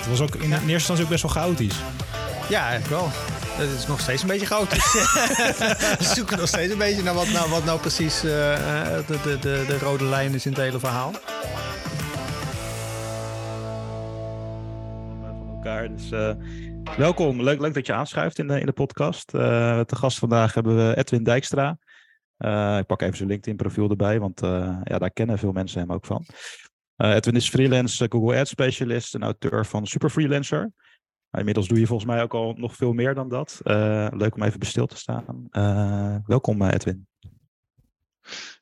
Het was ook in eerste instantie ook best wel chaotisch. Ja, eigenlijk wel. Het is nog steeds een beetje chaotisch. we zoeken nog steeds een beetje naar wat nou, wat nou precies eh, eh, de, de, de, de rode lijn is in het hele verhaal. van elkaar. Dus eh, welkom, leuk, leuk dat je aanschuift in de, in de podcast. Eh te gast vandaag hebben we Edwin Dijkstra. Eh, ik pak even zijn LinkedIn profiel erbij, want eh, ja, daar kennen veel mensen hem ook van. Eh, Edwin is freelance Google Ads specialist en auteur van Super Freelancer. Nou, inmiddels doe je volgens mij ook al nog veel meer dan dat. Eh, leuk om even bij stil te staan. Eh, welkom Edwin.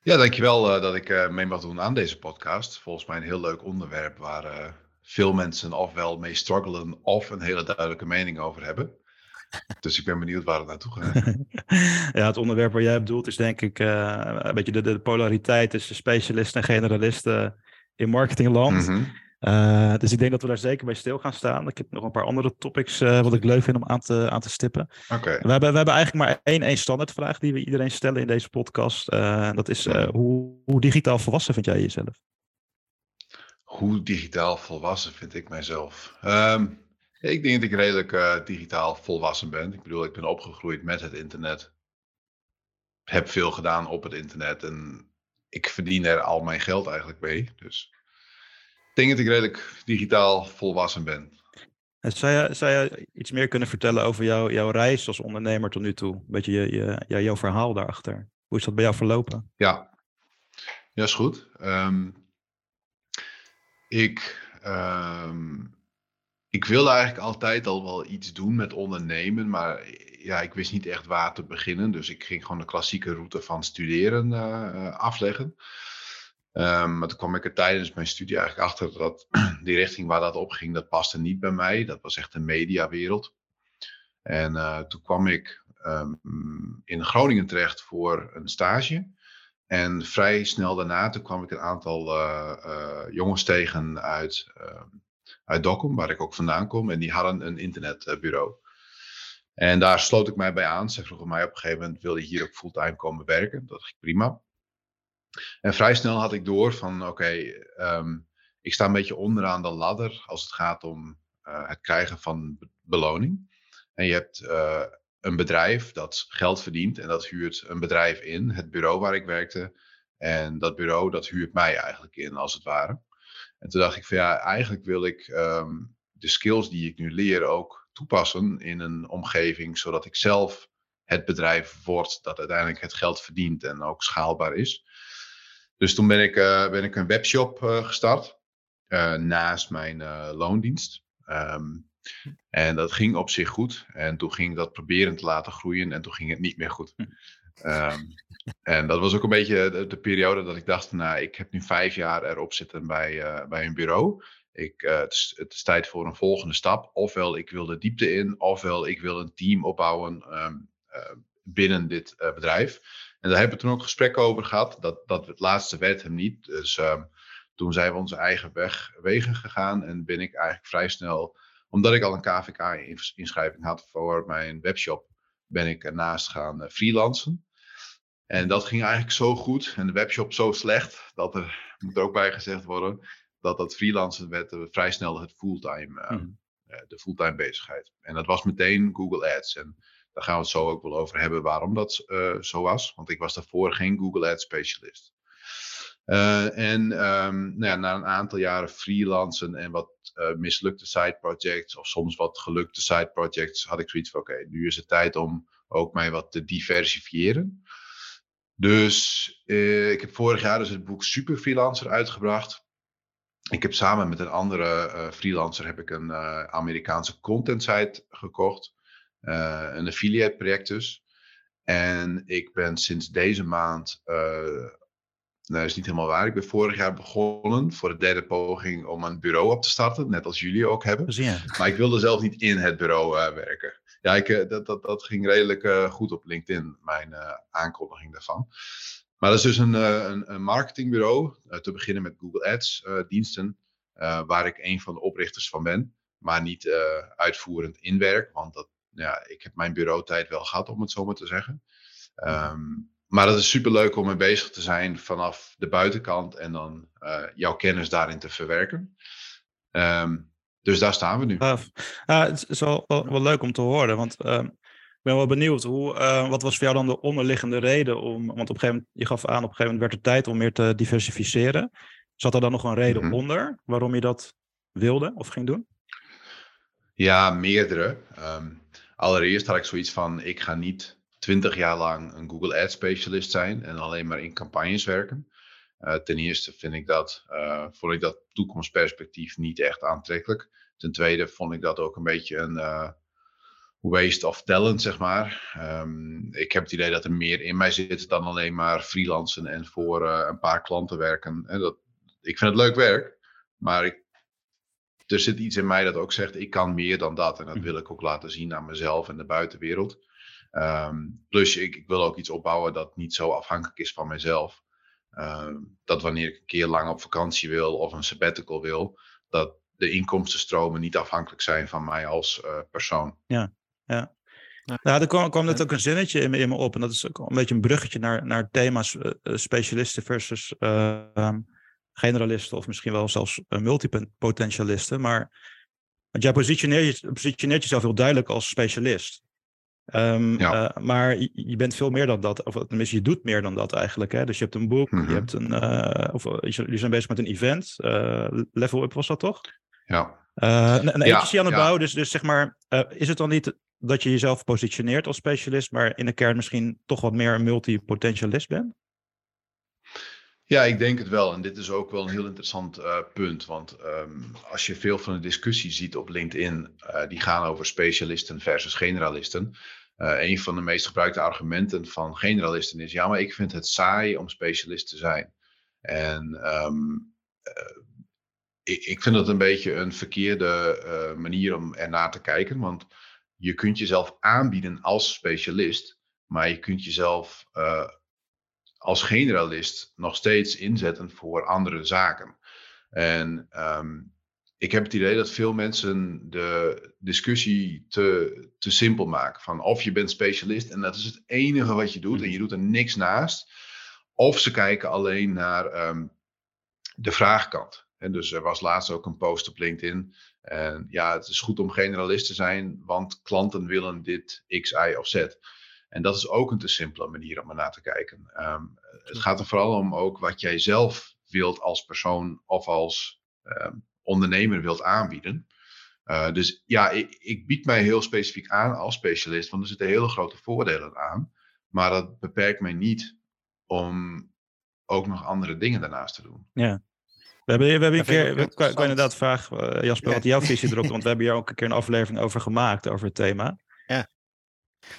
Ja, dankjewel uh, dat ik uh, mee mag doen aan deze podcast. Volgens mij een heel leuk onderwerp waar uh, veel mensen ofwel mee struggelen of een hele duidelijke mening over hebben. Dus ik ben benieuwd waar het naartoe gaat. ja, het onderwerp waar jij bedoelt is denk ik een beetje de, de polariteit tussen specialisten en generalisten in marketingland. Mhm. Mm -hmm. Uh, dus ik denk dat we daar zeker bij stil gaan staan. Ik heb nog een paar andere topics uh, wat ik leuk vind om aan te, aan te stippen. Okay. We, hebben, we hebben eigenlijk maar één, één standaardvraag die we iedereen stellen in deze podcast. Uh, dat is hoe, hoe digitaal volwassen vind jij jezelf? Hoe digitaal volwassen vind ik mijzelf? Um, ik denk dat ik redelijk digitaal volwassen ben. Ik bedoel, ik ben opgegroeid met het internet. Heb veel gedaan op het internet en ik verdien er al mijn geld eigenlijk mee. Dus ik denk dat ik redelijk digitaal volwassen ben. En zou, je, zou je iets meer kunnen vertellen over jou, jouw reis als ondernemer tot nu toe? Een beetje je, je, ja, jouw verhaal daarachter. Hoe is dat bij jou verlopen? Ja, ja is goed. Um, ik, um, ik wilde eigenlijk altijd al wel iets doen met ondernemen, maar ja, ik wist niet echt waar te beginnen. Dus ik ging gewoon de klassieke route van studeren uh, afleggen. Um, maar toen kwam ik er tijdens mijn studie eigenlijk achter dat die richting waar dat op ging, dat paste niet bij mij. Dat was echt de mediawereld. En uh, toen kwam ik um, in Groningen terecht voor een stage. En vrij snel daarna, toen kwam ik een aantal jongens tegen uit, uit Dokkum, waar ik ook vandaan kom. En die hadden een internetbureau. En daar sloot ik mij bij aan. Ze vroegen mij op een gegeven moment, wil je hier ook fulltime komen werken? Dat ging prima. En vrij snel had ik door van, oké, um, ik sta een beetje onderaan de ladder als het gaat om uh, het krijgen van beloning. En je hebt uh, een bedrijf dat geld verdient en dat huurt een bedrijf in, het bureau waar ik werkte. En dat bureau, dat huurt mij eigenlijk in, als het ware. En toen dacht ik van, ja, eigenlijk wil ik um, de skills die ik nu leer ook toepassen in een omgeving, zodat ik zelf het bedrijf word dat uiteindelijk het geld verdient en ook schaalbaar is. Dus toen ben ik, uh, ben ik een webshop uh, gestart uh, naast mijn loondienst. Um, en dat ging op zich goed. En toen ging ik dat proberen te laten groeien en toen ging het niet meer goed. Um, en dat was ook een beetje de, de, periode dat ik dacht, nou, ik heb nu vijf jaar erop zitten bij, bij een bureau. Ik, het is, het, is, tijd voor een volgende stap. Ofwel ik wil de diepte in, ofwel ik wil een team opbouwen um, binnen dit bedrijf. En daar hebben we toen ook gesprekken over gehad. Dat, dat het laatste werd hem niet. Dus uh, toen zijn we onze eigen weg, wegen gegaan. En ben ik eigenlijk vrij snel, omdat ik al een KVK-inschrijving had voor mijn webshop, ben ik ernaast gaan freelancen. En dat ging eigenlijk zo goed en de webshop zo slecht, dat er, moet ook bij gezegd worden, dat dat freelancen werd uh, vrij snel het fulltime, mm. de fulltime bezigheid. En dat was meteen Google Ads. En daar gaan we het zo ook wel over hebben waarom dat zo was. Want ik was daarvoor geen Google Ads specialist. En um, nou ja, na een aantal jaren freelancen en wat mislukte side projects of soms wat gelukte side projects, had ik zoiets van oké, okay, nu is het tijd om ook mij wat te diversifiëren. Dus ik heb vorig jaar dus het boek Super Freelancer uitgebracht. Ik heb samen met een andere freelancer heb ik een Amerikaanse content site gekocht. Uh, een affiliate project dus. En ik ben sinds deze maand Nee, dat is niet helemaal waar. Ik ben vorig jaar begonnen voor de derde poging om een bureau op te starten, net als jullie ook hebben. Maar ik wilde zelf niet in het bureau werken. Ja, ik, dat, dat, dat ging redelijk goed op LinkedIn, mijn aankondiging daarvan. Maar dat is dus een, een, een marketingbureau, te beginnen met Google Ads diensten, waar ik een van de oprichters van ben, maar niet uitvoerend inwerk, want dat, ja, ik heb mijn bureautijd wel gehad, om het zo maar te zeggen. Um, maar dat is super leuk om mee bezig te zijn vanaf de buitenkant en dan jouw kennis daarin te verwerken. Um, dus daar staan we nu. Uh, uh, het is wel, wel, leuk om te horen, want ehm, ben wel benieuwd. Hoe, eh, wat was voor jou dan de onderliggende reden om, want op een gegeven moment, je gaf aan, op een gegeven moment werd het tijd om meer te diversificeren. Zat er dan nog een reden mm -hmm. onder waarom je dat wilde of ging doen? Ja, meerdere. Um, allereerst had ik zoiets van, ik ga niet 20 jaar lang een Google Ads specialist zijn en alleen maar in campagnes werken. Uh, ten eerste vind ik dat, uh, vond ik dat toekomstperspectief niet echt aantrekkelijk. Ten tweede vond ik dat ook een beetje een uh, waste of talent, zeg maar. Um, ik heb het idee dat er meer in mij zit dan alleen maar freelancen en voor een paar klanten werken. En dat, ik vind het leuk werk, maar ik, er zit iets in mij dat ook zegt, ik kan meer dan dat. En dat wil ik ook laten zien aan mezelf en de buitenwereld. Um, plus, ik, ik, wil ook iets opbouwen dat niet zo afhankelijk is van mezelf. Um, dat wanneer ik een keer lang op vakantie wil of een sabbatical wil, dat de inkomstenstromen niet afhankelijk zijn van mij als uh, persoon. Ja, ja. Nou, er kwam, kwam net ook een zinnetje in me, in me, op. En dat is ook een beetje een bruggetje naar, naar thema's uh, specialisten versus uh, generalisten. Of misschien wel zelfs multipotentialisten. Maar want jij positioneert, positioneert jezelf heel duidelijk als specialist. Um, ja. uh, maar je, je, bent veel meer dan dat, of tenminste, je doet meer dan dat eigenlijk. Hè? Dus je hebt een boek, mm -hmm. je hebt een, uh, of jullie zijn bezig met een event. Uh, level Up was dat toch? Ja. een een ja, aan het ja. bouwen, dus, dus zeg maar, is het dan niet dat je jezelf positioneert als specialist, maar in de kern misschien toch wat meer een multipotentialist bent? Ja, ik denk het wel. En dit is ook wel een heel interessant uh, punt. Want um, als je veel van de discussie ziet op LinkedIn, uh, die gaan over specialisten versus generalisten. Uh, een van de meest gebruikte argumenten van generalisten is: ja, maar ik vind het saai om specialist te zijn. En um, ik, ik, vind dat een beetje een verkeerde manier om ernaar te kijken. Want je kunt jezelf aanbieden als specialist, maar je kunt jezelf als generalist nog steeds inzetten voor andere zaken. En um, ik heb het idee dat veel mensen de discussie te, te simpel maken. Van of je bent specialist en dat is het enige wat je doet en je doet er niks naast. Of ze kijken alleen naar um, de vraagkant. En dus er was laatst ook een post op LinkedIn. En ja, het is goed om generalist te zijn, want klanten willen dit X, Y of Z. En dat is ook een te simpele manier om er naar te kijken. Um, het gaat er vooral om ook wat jij zelf wilt als persoon of als um, ondernemer wilt aanbieden. Uh, dus ja, ik, ik, bied mij heel specifiek aan als specialist, want er zitten hele grote voordelen aan. Maar dat beperkt mij niet om ook nog andere dingen daarnaast te doen. Ja. We hebben, we hebben een keer, ik kan inderdaad vragen, uh, Jasper, wat jouw visie erop want we hebben hier ook een keer een aflevering over gemaakt, over het thema. Ja.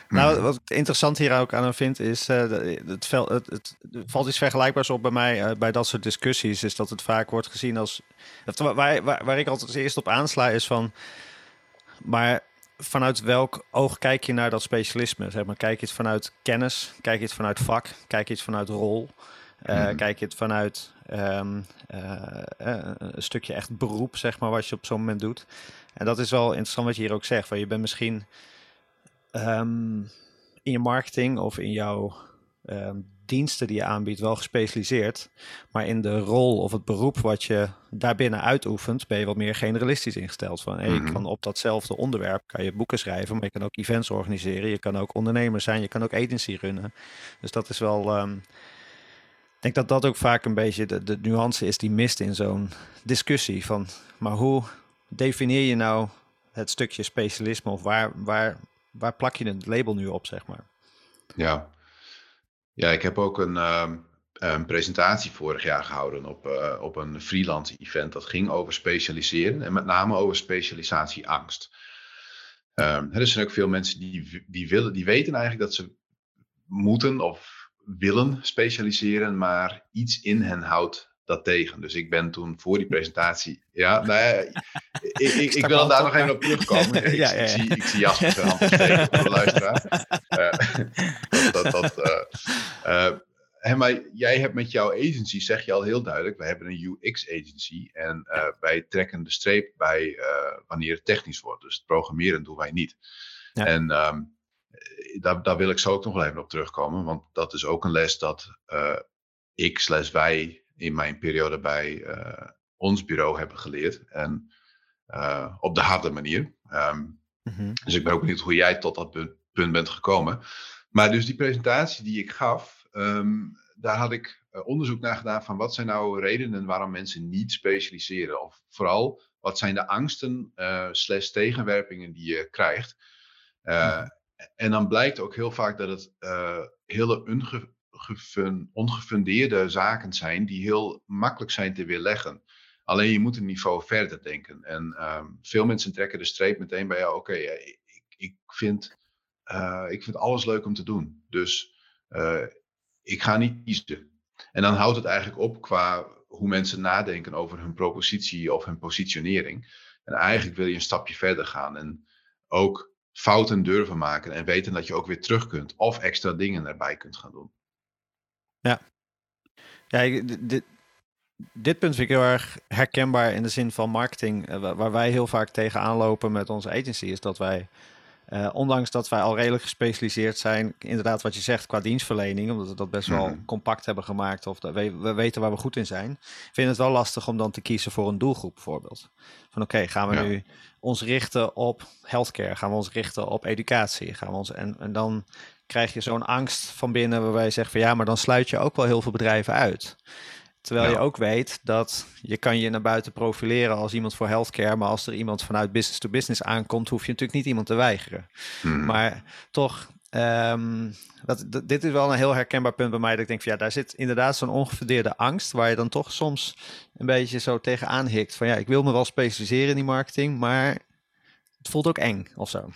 Nou, hmm. wat ik interessant hier ook aan vind, is uh, het, het, het, het, valt iets vergelijkbaars op bij mij uh, bij dat soort discussies, is dat het vaak wordt gezien als. Waar, waar, waar ik altijd eerst op aansla is van. Maar vanuit welk oog kijk je naar dat specialisme? Zeg maar, kijk je het vanuit kennis? Kijk je het vanuit vak? Kijk je het vanuit rol? Uh, hmm. Kijk je het vanuit um, een stukje echt beroep, zeg maar, wat je op zo'n moment doet? En dat is wel interessant wat je hier ook zegt. Van je bent misschien um, in je marketing of in jouw um, diensten die je aanbiedt wel gespecialiseerd. Maar in de rol of het beroep wat je daarbinnen uitoefent, ben je wat meer generalistisch ingesteld. Van hey, -hmm. je kan op datzelfde onderwerp kan je boeken schrijven, maar je kan ook events organiseren. Je kan ook ondernemer zijn, je kan ook agency runnen. Dus dat is wel. Um, ik denk dat dat ook vaak een beetje de, de nuance is die mist in zo'n discussie. Van, maar hoe definieer je nou het stukje specialisme of waar, waar waar plak je het label nu op, zeg maar? Ja, ja ik heb ook een, uh, een presentatie vorig jaar gehouden op, uh, op een freelance event. Dat ging over specialiseren en met name over specialisatieangst. Um, er zijn ook veel mensen die, die, willen, die weten eigenlijk dat ze moeten of willen specialiseren, maar iets in hen houdt dat tegen. Dus ik ben toen voor die presentatie. Ja, nou ja, ik, ik, ik wil daar nog even op terugkomen. Ik, ja, ja, ja. ik zie, ik zie Jasper zijn hand steken voor de luisteraar. Uh, dat, dat, uh, uh, maar jij hebt met jouw agency, zeg je al heel duidelijk, wij hebben een UX-agency en wij trekken de streep bij wanneer het technisch wordt. Dus het programmeren doen wij niet. En um, daar, daar wil ik zo ook nog wel even op terugkomen, want dat is ook een les dat ik slash wij in mijn periode bij uh, ons bureau hebben geleerd. En uh, op de harde manier. Um, mm-hmm. Dus ik ben ook benieuwd hoe jij tot dat punt bent gekomen. Maar dus die presentatie die ik gaf, um, daar had ik uh, onderzoek naar gedaan van wat zijn nou redenen waarom mensen niet specialiseren. Of vooral, wat zijn de angsten slash tegenwerpingen die je krijgt. Mm-hmm. En dan blijkt ook heel vaak dat het hele unge ongefundeerde zaken zijn die heel makkelijk zijn te weerleggen. Alleen je moet een niveau verder denken. En um, veel mensen trekken de streep meteen bij jou. Oké, ik, ik, vind, uh, ik vind alles leuk om te doen. Dus ik ga niet kiezen. En dan houdt het eigenlijk op qua hoe mensen nadenken over hun propositie of hun positionering. En eigenlijk wil je een stapje verder gaan. En ook fouten durven maken en weten dat je ook weer terug kunt. Of extra dingen erbij kunt gaan doen. Ja. Ja, dit, dit punt vind ik heel erg herkenbaar in de zin van marketing. Eh, waar wij heel vaak tegenaan lopen met onze agency, is dat wij, uh, ondanks dat wij al redelijk gespecialiseerd zijn, inderdaad wat je zegt qua dienstverlening, omdat we dat best wel mhm. compact hebben gemaakt of dat we, we, weten waar we goed in zijn, vinden het wel lastig om dan te kiezen voor een doelgroep bijvoorbeeld. Van oké, gaan we nu ons richten op healthcare? Gaan we ons richten op educatie? Gaan we ons, en, en dan krijg je zo'n angst van binnen waarbij je zegt van ja, maar dan sluit je ook wel heel veel bedrijven uit. Terwijl je ook weet dat je kan je naar buiten profileren als iemand voor healthcare, maar als er iemand vanuit business to business aankomt, hoef je natuurlijk niet iemand te weigeren. Hmm. Maar toch, um, dat, dit is wel een heel herkenbaar punt bij mij. Dat ik denk van ja, daar zit inderdaad zo'n ongefundeerde angst, waar je dan toch soms een beetje zo tegenaan hikt. Van ja, ik wil me wel specialiseren in die marketing, maar het voelt ook eng of zo.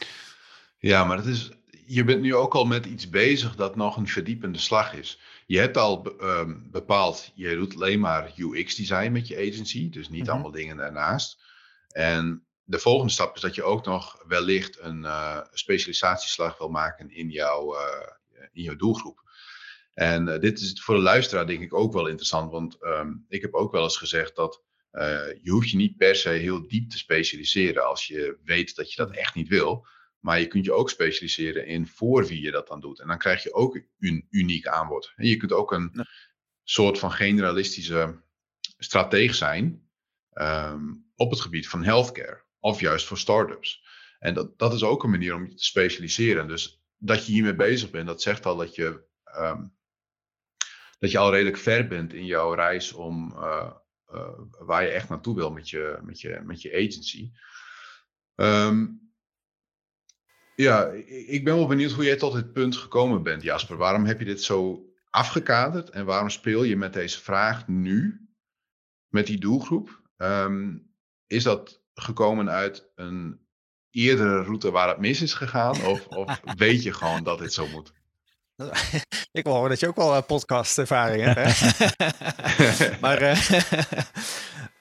Ja, maar dat is, je bent nu ook al met iets bezig dat nog een verdiepende slag is. Je hebt al um, bepaald, je doet alleen maar UX-design met je agency, dus niet mhm. allemaal dingen daarnaast. En de volgende stap is dat je ook nog wellicht een uh, specialisatieslag wil maken in, jouw, uh, in jouw doelgroep. En uh, dit is voor de luisteraar denk ik ook wel interessant, want um, ik heb ook wel eens gezegd dat je hoeft je niet per se heel diep te specialiseren als je weet dat je dat echt niet wil. Maar je kunt je ook specialiseren in voor wie je dat dan doet. En dan krijg je ook een uniek aanbod. En je kunt ook een soort van generalistische strateeg zijn um, op het gebied van healthcare. Of juist voor startups. En dat, dat is ook een manier om je te specialiseren. Dus dat je hiermee bezig bent, dat zegt al dat je, um, dat je al redelijk ver bent in jouw reis om uh, uh, waar je echt naartoe wil met je, met je, met je agency. Um, ja, ik ben wel benieuwd hoe jij tot dit punt gekomen bent, Jasper. Waarom heb je dit zo afgekaderd en waarom speel je met deze vraag nu, met die doelgroep? Um, is dat gekomen uit een eerdere route waar het mis is gegaan? Of, of weet je gewoon dat dit zo moet? Ik wil horen dat je ook wel uh, podcast-ervaring hebt. Hè? maar uh,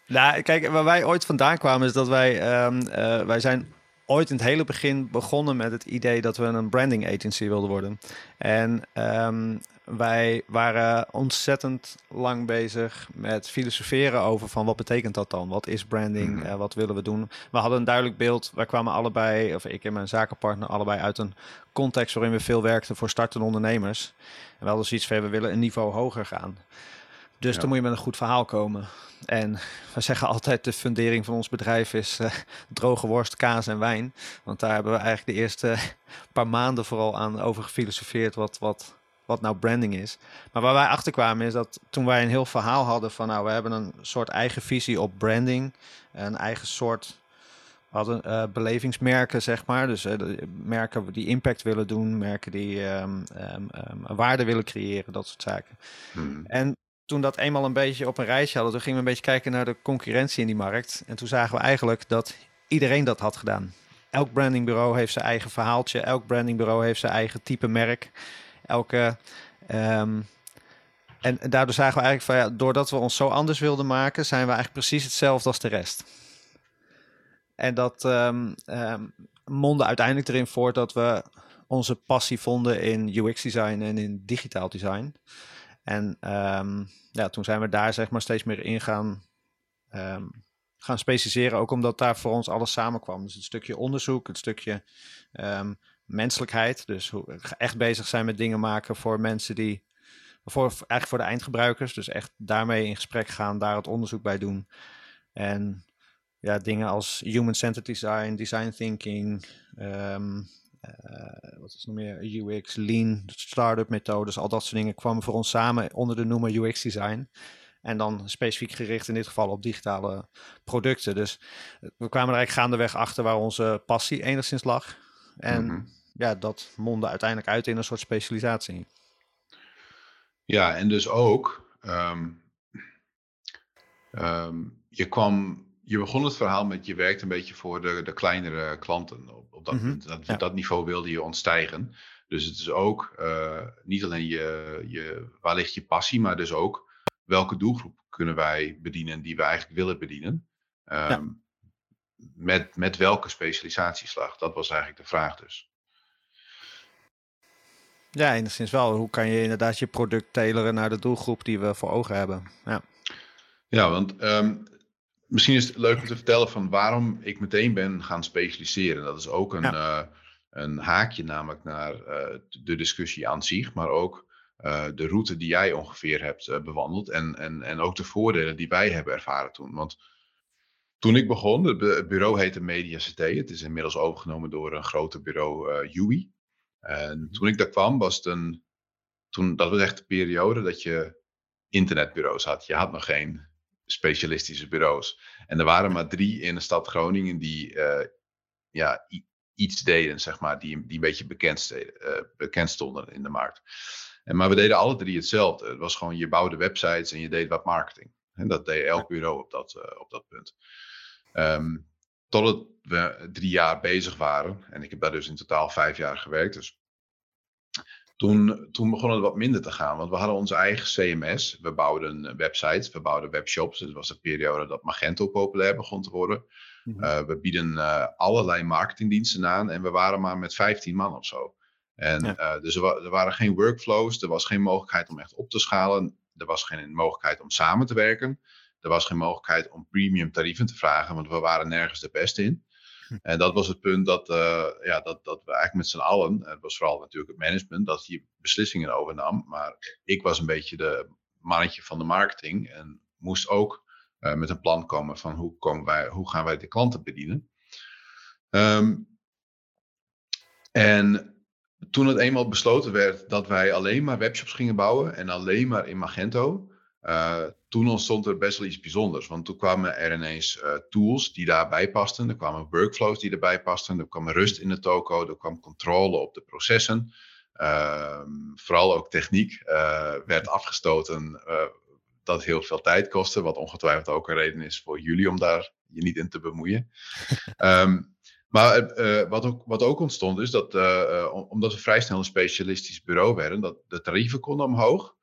nou, kijk, waar wij ooit vandaan kwamen is dat wij, um, uh, wij zijn ooit in het hele begin begonnen met het idee dat we een branding agency wilden worden. En um, wij waren ontzettend lang bezig met filosoferen over van wat betekent dat dan? Wat is branding? Mm wat willen we doen? We hadden een duidelijk beeld. Wij kwamen allebei, of ik en mijn zakenpartner, allebei uit een context waarin we veel werkten voor startende ondernemers. En we hadden zoiets van, we willen een niveau hoger gaan. Dus dan moet je met een goed verhaal komen. En we zeggen altijd, de fundering van ons bedrijf is uh, droge worst, kaas en wijn. Want daar hebben we eigenlijk de eerste paar maanden vooral aan over gefilosofeerd wat, wat, wat nou branding is. Maar waar wij achter kwamen is dat toen wij een heel verhaal hadden van nou, we hebben een soort eigen visie op branding. Een eigen soort we hadden uh, belevingsmerken, zeg maar. Dus uh, merken die impact willen doen, merken die um, um, um, waarde willen creëren, dat soort zaken. Hmm. En toen dat eenmaal een beetje op een reisje hadden, toen gingen we een beetje kijken naar de concurrentie in die markt. En toen zagen we eigenlijk dat iedereen dat had gedaan. Elk brandingbureau heeft zijn eigen verhaaltje. Elk brandingbureau heeft zijn eigen type merk. Elke Ehm, en daardoor zagen we eigenlijk van ja, doordat we ons zo anders wilden maken, zijn we eigenlijk precies hetzelfde als de rest. En dat um, mondde uiteindelijk erin voort dat we onze passie vonden in UX design en in digitaal design. En ja, toen zijn we daar zeg maar steeds meer in gaan, gaan specialiseren. Ook omdat daar voor ons alles samenkwam. Dus het stukje onderzoek, het stukje menselijkheid. Dus hoe, echt bezig zijn met dingen maken voor mensen die voor, eigenlijk voor de eindgebruikers. Dus echt daarmee in gesprek gaan, daar het onderzoek bij doen. En ja, dingen als human-centered design, design thinking, wat is nog meer, UX, lean, startup methodes, al dat soort dingen kwamen voor ons samen onder de noemer UX design. En dan specifiek gericht in dit geval op digitale producten. Dus we kwamen er eigenlijk gaandeweg achter waar onze passie enigszins lag. En mhm. ja, dat mondde uiteindelijk uit in een soort specialisatie. Ja, en dus ook, um, um, je kwam, je begon het verhaal met je werkt een beetje voor de, de kleinere klanten op, op dat mm punt. Dat, dat niveau wilde je ontstijgen. Dus het is ook uh, niet alleen je, je, waar ligt je passie, maar dus ook welke doelgroep kunnen wij bedienen die we eigenlijk willen bedienen. Um, ja. met, met welke specialisatieslag? Dat was eigenlijk de vraag dus. Ja, enigszins wel. Hoe kan je inderdaad je product taileren naar de doelgroep die we voor ogen hebben? Ja, ja want um, misschien is het leuk om te vertellen van waarom ik meteen ben gaan specialiseren. Dat is ook een, uh, een haakje namelijk naar uh, de discussie aan zich, maar ook uh, de route die jij ongeveer hebt bewandeld en, en, en ook de voordelen die wij hebben ervaren toen. Want toen ik begon, het bureau heette Media CT. Het is inmiddels overgenomen door een groter bureau, UI. En mhm. toen ik daar kwam, was het een. Toen, dat was echt de periode dat je internetbureaus had. Je had nog geen specialistische bureaus. En er waren maar drie in de stad Groningen die uh, ja, iets deden, zeg maar, die, die een beetje bekend, uh, bekend stonden in de markt. En, maar we deden alle drie hetzelfde. Het was gewoon, je bouwde websites en je deed wat marketing. En dat deed elk bureau op dat, uh, op dat punt. Um, Totdat we drie jaar bezig waren. En ik heb daar dus in totaal vijf jaar gewerkt. Dus toen, toen begon het wat minder te gaan. Want we hadden onze eigen CMS. We bouwden websites, we bouwden webshops. Het was een periode dat Magento populair begon te worden. Mhm. Uh, we bieden uh, allerlei marketingdiensten aan. En we waren maar met 15 man of zo. En uh, dus er, er, waren geen workflows. Er was geen mogelijkheid om echt op te schalen. Er was geen mogelijkheid om samen te werken. Er was geen mogelijkheid om premium tarieven te vragen, want we waren nergens de beste in. En dat was het punt dat, uh, ja, dat, dat we eigenlijk met z'n allen, het was vooral natuurlijk het management, dat die beslissingen overnam. Maar ik was een beetje de mannetje van de marketing en moest ook uh, met een plan komen van hoe, komen wij, hoe gaan wij de klanten bedienen. Um, en toen het eenmaal besloten werd dat wij alleen maar webshops gingen bouwen en alleen maar in Magento, uh, toen ontstond er best wel iets bijzonders. Want toen kwamen er ineens uh, tools die daarbij pasten. Er kwamen workflows die erbij pasten. Er kwam rust in de toko. Er kwam controle op de processen. Uh, vooral ook techniek uh, werd afgestoten. dat heel veel tijd kostte. Wat ongetwijfeld ook een reden is voor jullie om daar je niet in te bemoeien. um, maar wat, ook, wat ook ontstond is dat, omdat we vrij snel een specialistisch bureau werden, dat de tarieven konden omhoog.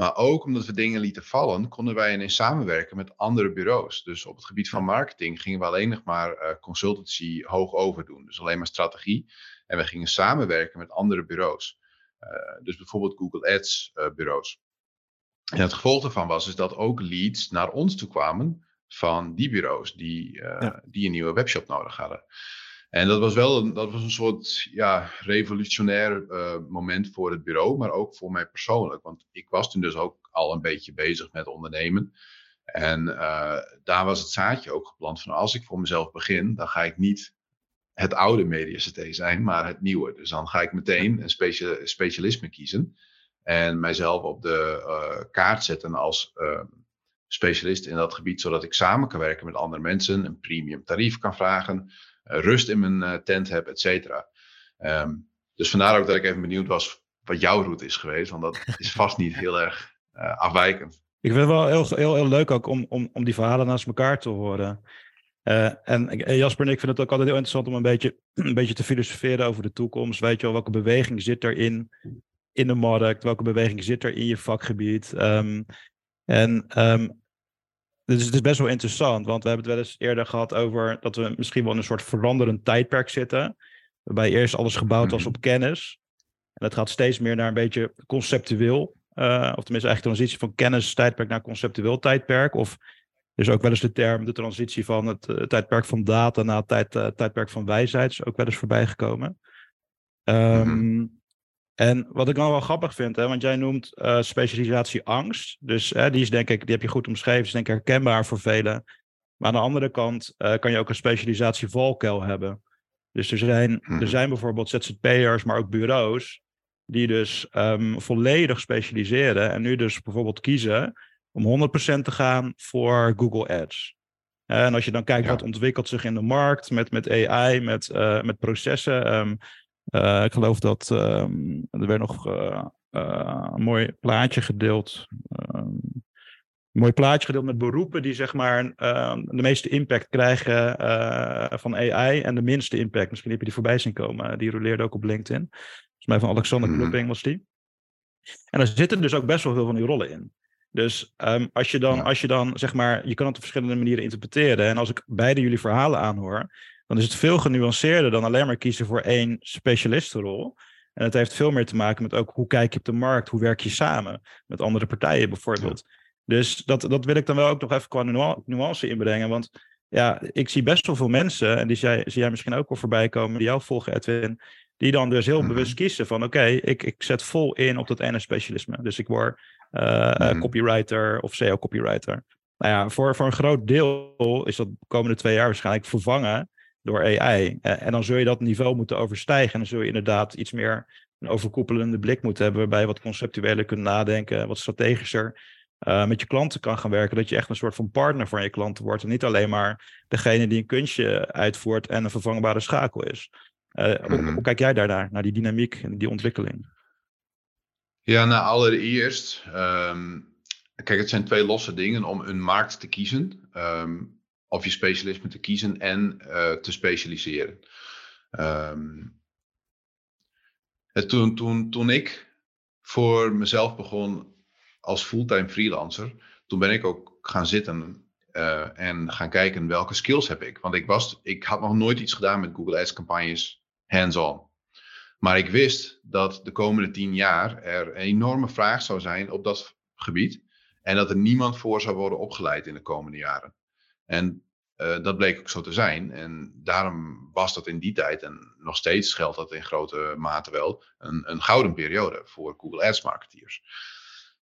Maar ook omdat we dingen lieten vallen, konden wij ineens samenwerken met andere bureaus. Dus op het gebied van marketing gingen we alleen nog maar uh, consultancy hoog over doen. Dus alleen maar strategie. En we gingen samenwerken met andere bureaus. Uh, dus bijvoorbeeld Google Ads uh, bureaus. En het gevolg daarvan was is dat ook leads naar ons toe kwamen van die bureaus die, ja. die een nieuwe webshop nodig hadden. En dat was wel een, dat was een soort ja, revolutionair uh, moment voor het bureau, maar ook voor mij persoonlijk. Want ik was toen dus ook al een beetje bezig met ondernemen. En uh, daar was het zaadje ook geplant van als ik voor mezelf begin, dan ga ik niet het oude MediaCT zijn, maar het nieuwe. Dus dan ga ik meteen een specia specialisme kiezen en mijzelf op de uh, kaart zetten als specialist in dat gebied, zodat ik samen kan werken met andere mensen, een premium tarief kan vragen, rust in mijn eh, tent heb, et cetera. Ehm, dus vandaar ook dat ik even benieuwd was wat jouw route is geweest, want dat is vast niet heel erg uh, afwijkend. Ik vind het wel heel, heel, heel leuk ook om, om, om die verhalen naast elkaar te horen. Uh, en Jasper en ik vinden het ook altijd heel interessant om een beetje, een beetje te filosoferen over de toekomst. Weet je wel, welke beweging zit erin in de markt? Welke beweging zit er in je vakgebied? Ehm, en um, dus het is best wel interessant, want we hebben het wel eens eerder gehad over dat we misschien wel in een soort veranderend tijdperk zitten. Waarbij eerst alles gebouwd was Mhm. op kennis. En dat gaat steeds meer naar een beetje conceptueel. eh, of tenminste eigenlijk transitie van kennis tijdperk naar conceptueel tijdperk. Of er is ook wel eens de term de transitie van het eh, tijdperk van data naar het tijd, eh, tijdperk van wijsheid. Is ook wel eens voorbij gekomen. Ehm, En wat ik dan wel grappig vind, hè, want jij noemt eh, specialisatie angst. Dus hè, die is denk ik, die heb je goed omschreven, is denk ik herkenbaar voor velen. Maar aan de andere kant eh, kan je ook een specialisatie valkuil hebben. Dus er zijn, Mhm. er zijn bijvoorbeeld ZZP'ers, maar ook bureaus, die dus ehm, volledig specialiseren en nu dus bijvoorbeeld kiezen om 100% te gaan voor Google Ads. En als je dan kijkt Ja. wat ontwikkelt zich in de markt met, met AI, met, eh, met processen. ehm, eh, ik geloof dat ehm, er werd nog eh, eh, een mooi plaatje gedeeld. ehm, een mooi plaatje gedeeld met beroepen die zeg maar ehm, de meeste impact krijgen van AI en de minste impact. Misschien heb je die voorbij zien komen. Die roleerde ook op LinkedIn. Volgens mij van Alexander Mhm. Klupping was die. En er zitten dus ook best wel veel van die rollen in. Dus als, je dan, als je dan, zeg maar, je kan het op verschillende manieren interpreteren. En als ik beide jullie verhalen aanhoor, dan is het veel genuanceerder dan alleen maar kiezen voor één specialistenrol. En het heeft veel meer te maken met ook hoe kijk je op de markt, hoe werk je samen met andere partijen bijvoorbeeld. Dus dat, dat wil ik dan wel ook nog even qua nua- nuance inbrengen. Want ja, ik zie best wel veel mensen, en die zie jij, zie jij misschien ook wel voorbij komen, die jou volgen, Edwin, die dan dus heel Mhm. bewust kiezen van oké, ik, ik zet vol in op dat ene specialisme. Dus ik word eh, eh, Mhm. copywriter of SEO-copywriter. Nou ja, voor, voor een groot deel is dat de komende twee jaar waarschijnlijk vervangen door AI. Eh, en dan zul je dat niveau moeten overstijgen. En dan zul je inderdaad iets meer een overkoepelende blik moeten hebben, waarbij je wat conceptueler kunt nadenken, wat strategischer eh, met je klanten kan gaan werken. Dat je echt een soort van partner van je klanten wordt. En niet alleen maar degene die een kunstje uitvoert en een vervangbare schakel is. Eh, hoe, Mhm. hoe kijk jij daarnaar, naar die dynamiek en die ontwikkeling? Ja, nou allereerst, ehm, kijk, het zijn twee losse dingen om een markt te kiezen, ehm, of je specialisme te kiezen en eh, te specialiseren. Ehm, het, toen, toen, toen ik voor mezelf begon als fulltime freelancer, toen ben ik ook gaan zitten eh, en gaan kijken welke skills heb ik. Want ik, was, ik had nog nooit iets gedaan met Google Ads campagnes hands-on. Maar ik wist dat de komende tien jaar er een enorme vraag zou zijn op dat gebied. En dat er niemand voor zou worden opgeleid in de komende jaren. En uh, dat bleek ook zo te zijn. En daarom was dat in die tijd, en nog steeds geldt dat in grote mate wel, een, een gouden periode voor Google Ads marketeers.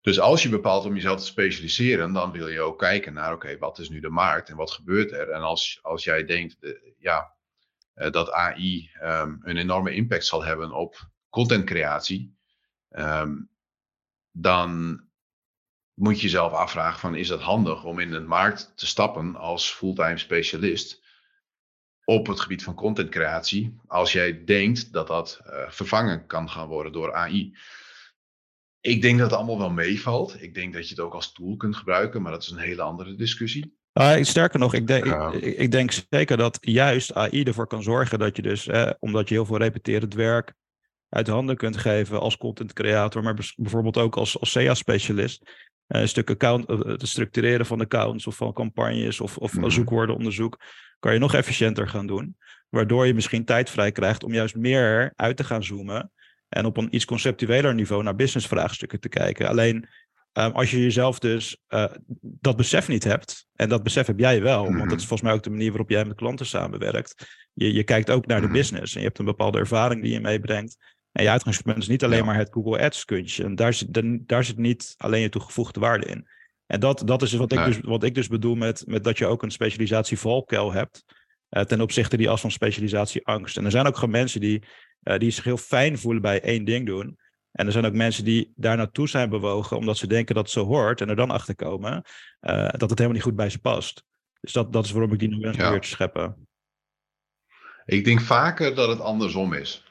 Dus als je bepaalt om jezelf te specialiseren, dan wil je ook kijken naar, oké, wat is nu de markt en wat gebeurt er? En als, als jij denkt, uh, ja, uh, dat AI um, een enorme impact zal hebben op contentcreatie, um, dan moet je jezelf afvragen van, is dat handig om in de markt te stappen als fulltime specialist op het gebied van contentcreatie, als jij denkt dat dat uh, vervangen kan gaan worden door AI? Ik denk dat het allemaal wel meevalt. Ik denk dat je het ook als tool kunt gebruiken, maar dat is een hele andere discussie. Uh, sterker nog, ik ik, ik, denk zeker dat juist AI ervoor kan zorgen dat je dus, eh, omdat je heel veel repeterend werk uit handen kunt geven als content creator, maar bijvoorbeeld ook als, als SEA-specialist, een stuk account, uh, het structureren van accounts of van campagnes of, of Mhm. zoekwoordenonderzoek, kan je nog efficiënter gaan doen. Waardoor je misschien tijd vrij krijgt om juist meer uit te gaan zoomen en op een iets conceptueler niveau naar businessvraagstukken te kijken. Alleen um, als je jezelf dus uh, dat besef niet hebt, en dat besef heb jij wel, Mhm. want dat is volgens mij ook de manier waarop jij met klanten samenwerkt. Je, je kijkt ook naar de Mhm. business en je hebt een bepaalde ervaring die je meebrengt. En je uitgangspunt is niet alleen Ja. maar het Google Ads kunstje. En daar zit, daar zit niet alleen je toegevoegde waarde in. En dat, dat is wat ik, Nee. dus, wat ik dus bedoel met, met dat je ook een specialisatie valkuil hebt. eh, ten opzichte die as van specialisatie angst. En er zijn ook gewoon mensen die, eh, die zich heel fijn voelen bij één ding doen. En er zijn ook mensen die daar naartoe zijn bewogen omdat ze denken dat het zo hoort. En er dan achter komen eh, dat het helemaal niet goed bij ze past. Dus dat, dat is waarom ik die nuance Ja. probeer te scheppen. Ik denk vaker dat het andersom is.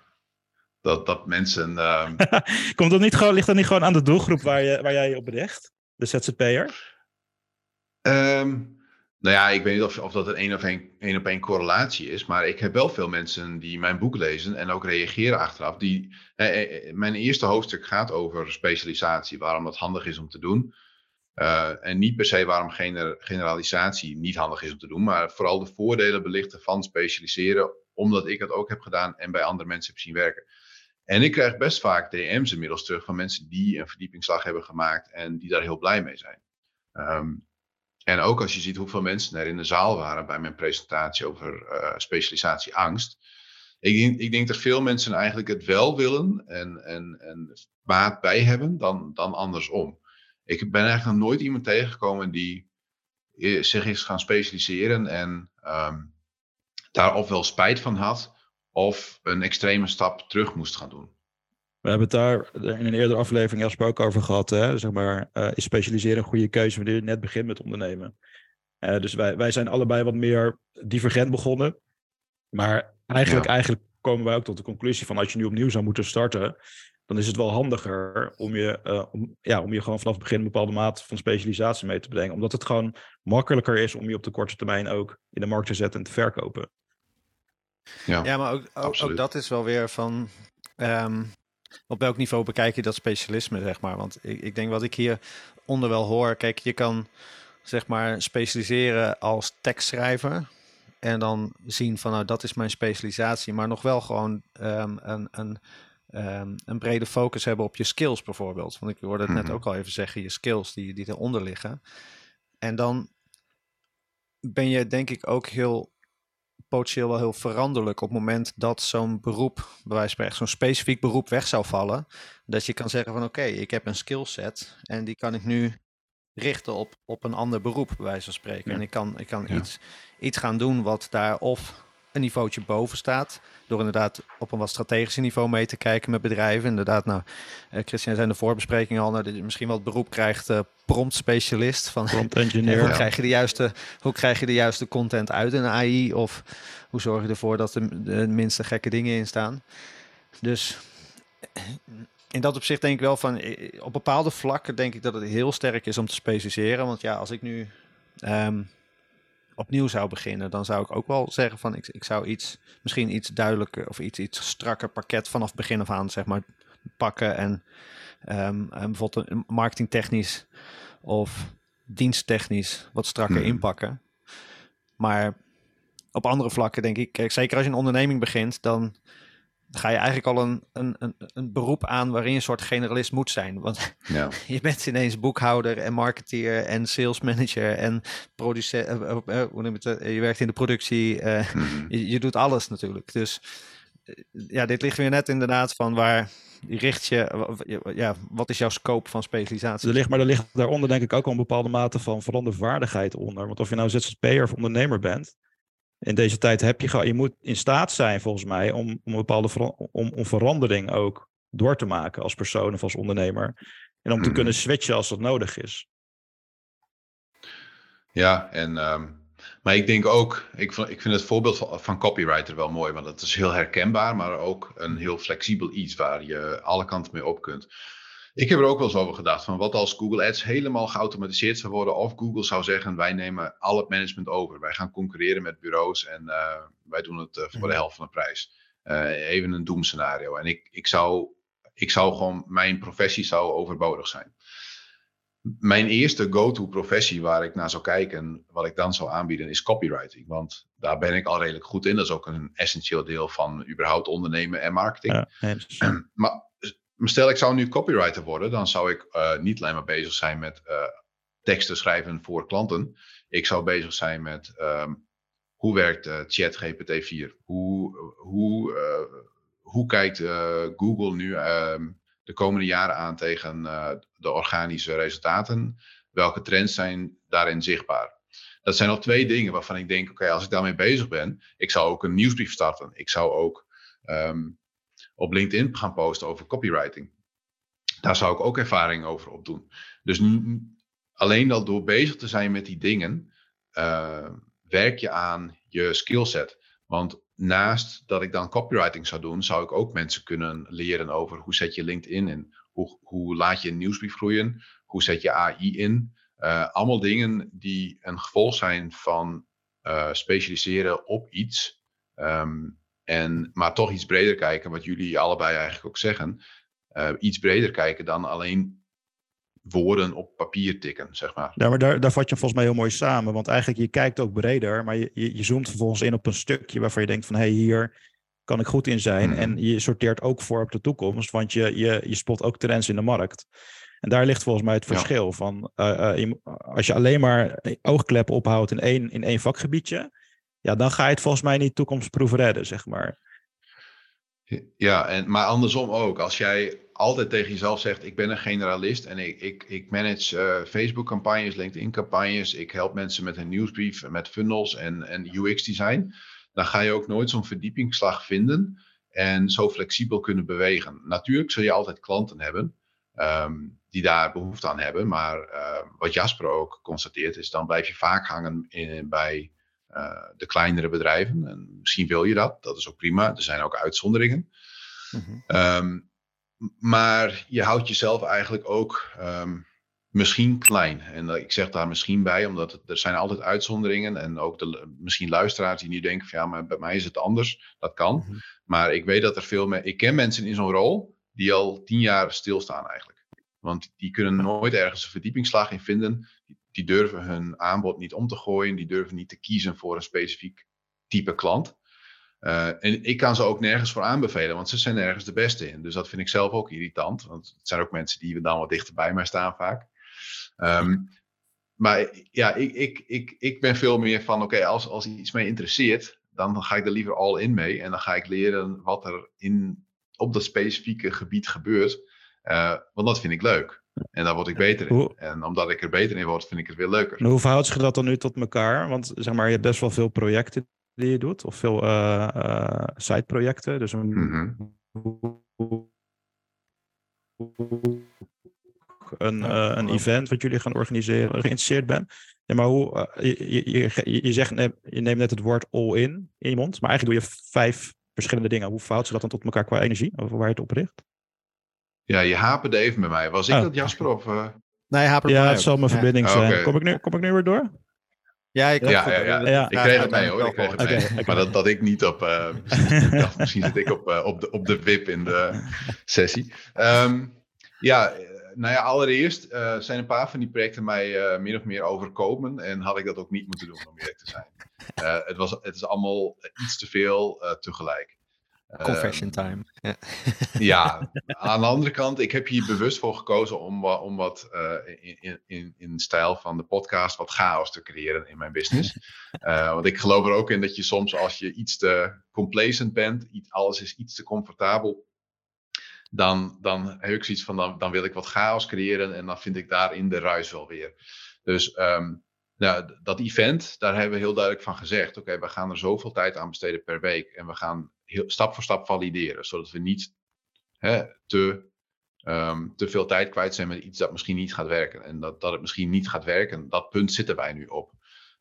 Dat, dat mensen. ehm, Komt dat niet gewoon, ligt dat niet gewoon aan de doelgroep waar, je, waar jij je op richt? De ZZP'er? Ehm, Nou ja, ik weet niet of, of dat een één op één, één op één correlatie is, maar ik heb wel veel mensen die mijn boek lezen en ook reageren achteraf. Die, eh, mijn eerste hoofdstuk gaat over specialisatie, waarom dat handig is om te doen. Uh, en niet per se waarom gener, generalisatie niet handig is om te doen, maar vooral de voordelen belichten van specialiseren, omdat ik het ook heb gedaan en bij andere mensen heb zien werken. En ik krijg best vaak DM's inmiddels terug van mensen die een verdiepingsslag hebben gemaakt en die daar heel blij mee zijn. Um, en ook als je ziet hoeveel mensen er in de zaal waren bij mijn presentatie over uh, specialisatie angst. Ik denk, ik denk dat veel mensen eigenlijk het wel willen en, en, en baat bij hebben dan, dan andersom. Ik ben eigenlijk nog nooit iemand tegengekomen die eh, zich is gaan specialiseren en um, daar of wel spijt van had of een extreme stap terug moest gaan doen. We hebben het daar in een eerdere aflevering Jasper ook over gehad. Hè? Zeg maar, uh, is specialiseren een goede keuze wanneer je net begint met ondernemen? Uh, dus wij, wij zijn allebei wat meer divergent begonnen. Maar eigenlijk, ja. eigenlijk komen wij ook tot de conclusie van als je nu opnieuw zou moeten starten, dan is het wel handiger om je, uh, om, ja, om je gewoon vanaf het begin een bepaalde mate van specialisatie mee te brengen. Omdat het gewoon makkelijker is om je op de korte termijn ook in de markt te zetten en te verkopen. Ja, ja maar ook, ook, ook dat is wel weer van. Um, op welk niveau bekijk je dat specialisme, zeg maar? Want ik, ik denk wat ik hier onder wel hoor, kijk, je kan zeg maar specialiseren als tekstschrijver. En dan zien van nou dat is mijn specialisatie, maar nog wel gewoon um, een, een, um, een brede focus hebben op je skills bijvoorbeeld. Want ik hoorde het net Mhm. ook al even zeggen, je skills die, die eronder liggen. En dan ben je denk ik ook heel potentieel wel heel veranderlijk op het moment dat zo'n beroep, bij wijze van spreken, zo'n specifiek beroep weg zou vallen. Dat je kan zeggen van oké, ik heb een skillset en die kan ik nu richten op, op een ander beroep, bij wijze van spreken. Ja. En ik kan, ik kan Ja. iets, iets gaan doen wat daar of een niveautje boven staat, door inderdaad op een wat strategische niveau mee te kijken met bedrijven. Inderdaad, nou, eh, Christian zei in de voorbespreking al, nou, dat je misschien wel het beroep krijgt, eh prompt specialist. Van, Prompt en engineer. hoe, Ja. krijg je de juiste, hoe krijg je de juiste content uit een AI? Of hoe zorg je ervoor dat er de minste gekke dingen in staan? Dus in dat opzicht denk ik wel van, eh, op bepaalde vlakken denk ik dat het heel sterk is om te specialiseren. Want ja, als ik nu ehm, opnieuw zou beginnen, dan zou ik ook wel zeggen van, ik, ik zou iets, misschien iets duidelijker of iets, iets strakker pakket vanaf begin af aan, zeg maar, pakken. En, ehm, en bijvoorbeeld marketingtechnisch of diensttechnisch wat strakker Mhm. inpakken. Maar op andere vlakken denk ik, kijk, zeker als je een onderneming begint, dan ga je eigenlijk al een, een, een, een beroep aan waarin je een soort generalist moet zijn. Want Ja. je bent ineens boekhouder en marketeer en sales manager en producent, eh, eh, eh, hoe noem je het, je werkt in de productie, eh, Mhm. je, je doet alles natuurlijk. Dus ja, dit ligt weer net inderdaad van waar richt je, ja, wat is jouw scope van specialisatie? Er ligt, maar er ligt daaronder denk ik ook al een bepaalde mate van verandervaardigheid onder. Want of je nou ZZP'er of ondernemer bent, in deze tijd heb je je moet in staat zijn volgens mij om, om een bepaalde om, om verandering ook door te maken als persoon of als ondernemer. En om te Mhm. kunnen switchen als dat nodig is. Ja, en, ehm, maar ik denk ook, ik, ik vind het voorbeeld van, van copywriter wel mooi, want het is heel herkenbaar, maar ook een heel flexibel iets waar je alle kanten mee op kunt. Ik heb er ook wel eens over gedacht, van wat als Google Ads helemaal geautomatiseerd zou worden, of Google zou zeggen, wij nemen al het management over. Wij gaan concurreren met bureaus en eh, wij doen het eh, voor Mhm. de helft van de prijs. Eh, even een doemscenario. En ik, ik, zou, ik zou gewoon, mijn professie zou overbodig zijn mijn eerste go-to professie waar ik naar zou kijken, wat ik dan zou aanbieden, is copywriting. Want daar ben ik al redelijk goed in. Dat is ook een essentieel deel van überhaupt ondernemen en marketing. Ja, eens. Maar stel ik zou nu copywriter worden, dan zou ik eh, niet alleen maar bezig zijn met eh, teksten schrijven voor klanten. Ik zou bezig zijn met ehm, hoe werkt eh, ChatGPT 4? Hoe, hoe, eh, hoe kijkt eh, Google nu ehm, de komende jaren aan tegen eh, de organische resultaten? Welke trends zijn daarin zichtbaar? Dat zijn al twee dingen waarvan ik denk, oké, als ik daarmee bezig ben, ik zou ook een nieuwsbrief starten. Ik zou ook ehm, op LinkedIn gaan posten over copywriting. Daar zou ik ook ervaring over opdoen. Dus alleen al door bezig te zijn met die dingen, eh, werk je aan je skillset. Want naast dat ik dan copywriting zou doen, zou ik ook mensen kunnen leren over hoe zet je LinkedIn in, hoe, hoe laat je een nieuwsbrief groeien, hoe zet je AI in, allemaal dingen die een gevolg zijn van specialiseren op iets. Ehm, en, maar toch iets breder kijken, wat jullie allebei eigenlijk ook zeggen. iets breder kijken dan alleen woorden op papier tikken, zeg maar. Ja, maar daar, daar vat je volgens mij heel mooi samen. Want eigenlijk, je kijkt ook breder, maar je, je, je zoomt vervolgens in op een stukje waarvan je denkt van, hé, hey, hier kan ik goed in zijn. Mhm. En je sorteert ook voor op de toekomst, want je, je, je spot ook trends in de markt. En daar ligt volgens mij het verschil van, uh, uh, als je alleen maar oogkleppen ophoudt in één, in één vakgebiedje, ja, dan ga je het volgens mij niet toekomstproef redden, zeg maar. Ja, en, maar andersom ook. Als jij altijd tegen jezelf zegt: Ik ben een generalist en ik, ik, ik manage uh, Facebook-campagnes, LinkedIn-campagnes, ik help mensen met een nieuwsbrief, met funnels en, en UX-design, dan ga je ook nooit zo'n verdiepingsslag vinden en zo flexibel kunnen bewegen. Natuurlijk zul je altijd klanten hebben um, die daar behoefte aan hebben, maar uh, wat Jasper ook constateert is: dan blijf je vaak hangen in, bij de kleinere bedrijven. En misschien wil je dat, dat is ook prima. Er zijn ook uitzonderingen. Mm -hmm. um, maar je houdt jezelf eigenlijk ook um, misschien klein. En uh, ik zeg daar misschien bij, omdat het, er zijn altijd uitzonderingen. En ook de, misschien luisteraars die nu denken van ja, maar bij mij is het anders. Dat kan. Mm -hmm. Maar ik weet dat er veel meer... Ik ken mensen in zo'n rol die al tien jaar stilstaan eigenlijk. Want die kunnen nooit ergens een verdiepingsslag in vinden. Die, durven hun aanbod niet om te gooien. Die durven niet te kiezen voor een specifiek type klant. Uh, en ik kan ze ook nergens voor aanbevelen, want ze zijn nergens de beste in. Dus dat vind ik zelf ook irritant. Want het zijn ook mensen die dan wat dichter bij mij staan vaak. Um, maar ja, ik, ik, ik, ik ben veel meer van, oké, als, als iets mij interesseert, dan ga ik er liever all in mee. En dan ga ik leren wat er in, op dat specifieke gebied gebeurt. Uh, want dat vind ik leuk. En daar word ik beter in. En omdat ik er beter in word, vind ik het weer leuker. Hoe verhoudt zich dat dan nu tot elkaar? Want zeg maar, je hebt best wel veel projecten die je doet, of veel uh, uh, siteprojecten. Dus een, mm -hmm. een, uh, een event wat jullie gaan organiseren, geïnteresseerd ben. Ja, maar hoe, je, je, je, je, zegt, je neemt net het woord all-in in je mond, maar eigenlijk doe je vijf verschillende dingen. Hoe verhoudt ze dat dan tot elkaar qua energie, over waar je het op richt? Ja, je haperde even bij mij. Was ik Oh. dat, Jasper? Of, uh... Nee, hapert Ja, bij het mij zal mijn verbinding Ah, zijn. Kom, ik nu, kom ik nu weer door? Ja, ik Ja, ja, ja. Ja. Ik kreeg het mee hoor. Ik kreeg het mee. Maar dat, dat ik niet op. Uh, ik dacht, misschien zit ik op, uh, op, de, op de wip in de sessie. Um, ja, nou ja, allereerst uh, zijn een paar van die projecten mij min of meer overkomen. En had ik dat ook niet moeten doen, om eerlijk te zijn. het, was, het is allemaal iets te veel tegelijk. Confession Um, time. Ja. ja, aan de andere kant, ik heb hier bewust voor gekozen om, om wat uh, in, in, in, in stijl van de podcast wat chaos te creëren in mijn business. Uh, want ik geloof er ook in dat je soms als je iets te complacent bent, iets, alles is iets te comfortabel, dan, dan heb ik zoiets van, dan, dan wil ik wat chaos creëren en dan vind ik daarin de ruis wel weer. Dus um, nou, dat event, daar hebben we heel duidelijk van gezegd, oké, we gaan er zoveel tijd aan besteden per week en we gaan heel, stap voor stap valideren, zodat we niet hè, te, um, te veel tijd kwijt zijn met iets dat misschien niet gaat werken. En dat, dat het misschien niet gaat werken, dat punt zitten wij nu op.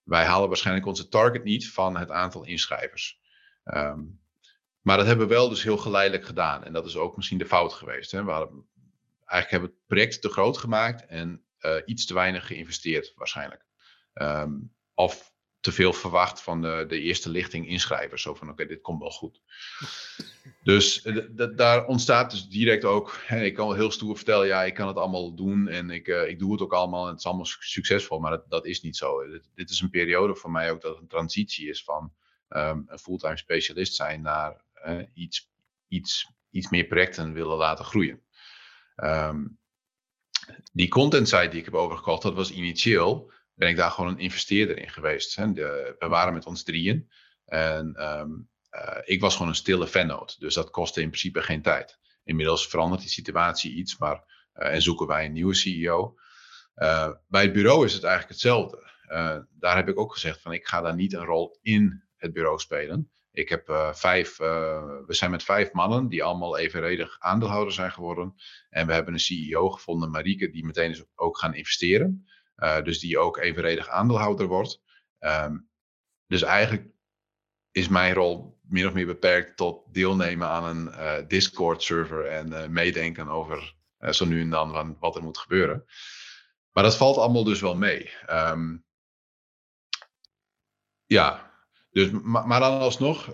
Wij halen waarschijnlijk onze target niet van het aantal inschrijvers. Um, maar dat hebben we wel dus heel geleidelijk gedaan. En dat is ook misschien de fout geweest. Hè? We hadden, eigenlijk hebben we het project te groot gemaakt en uh, iets te weinig geïnvesteerd waarschijnlijk. Um, of te veel verwacht van de, de eerste lichting inschrijvers. Zo van, oké, dit komt wel goed. Dus daar ontstaat dus direct ook... Hè, ik kan wel heel stoer vertellen, ja, ik kan het allemaal doen... en ik, uh, ik doe het ook allemaal en het is allemaal succesvol. Maar dat, dat is niet zo. Dit, is een periode voor mij ook dat een transitie is van... Um, een fulltime specialist zijn naar iets, iets, iets meer projecten willen laten groeien. Um, die content site die ik heb overgekocht, dat was initieel ben ik daar gewoon een investeerder in geweest. Hè. De, we waren met ons drieën. En um, uh, ik was gewoon een stille fannoot. Dus dat kostte in principe geen tijd. Inmiddels verandert die situatie iets. Maar, uh, en zoeken wij een nieuwe CEO. Uh, bij het bureau is het eigenlijk hetzelfde. daar heb ik ook gezegd van ik ga daar niet een rol in het bureau spelen. Ik heb vijf, we zijn met vijf mannen die allemaal evenredig aandeelhouder zijn geworden. En we hebben een CEO gevonden, Marieke, die meteen is ook gaan investeren. Uh, dus die ook evenredig aandeelhouder wordt. Um, dus eigenlijk is mijn rol min of meer beperkt tot deelnemen aan een uh, Discord-server en uh, meedenken over zo nu en dan wat er moet gebeuren. maar dat valt allemaal dus wel mee. Ehm, ja, dus, maar, dan alsnog,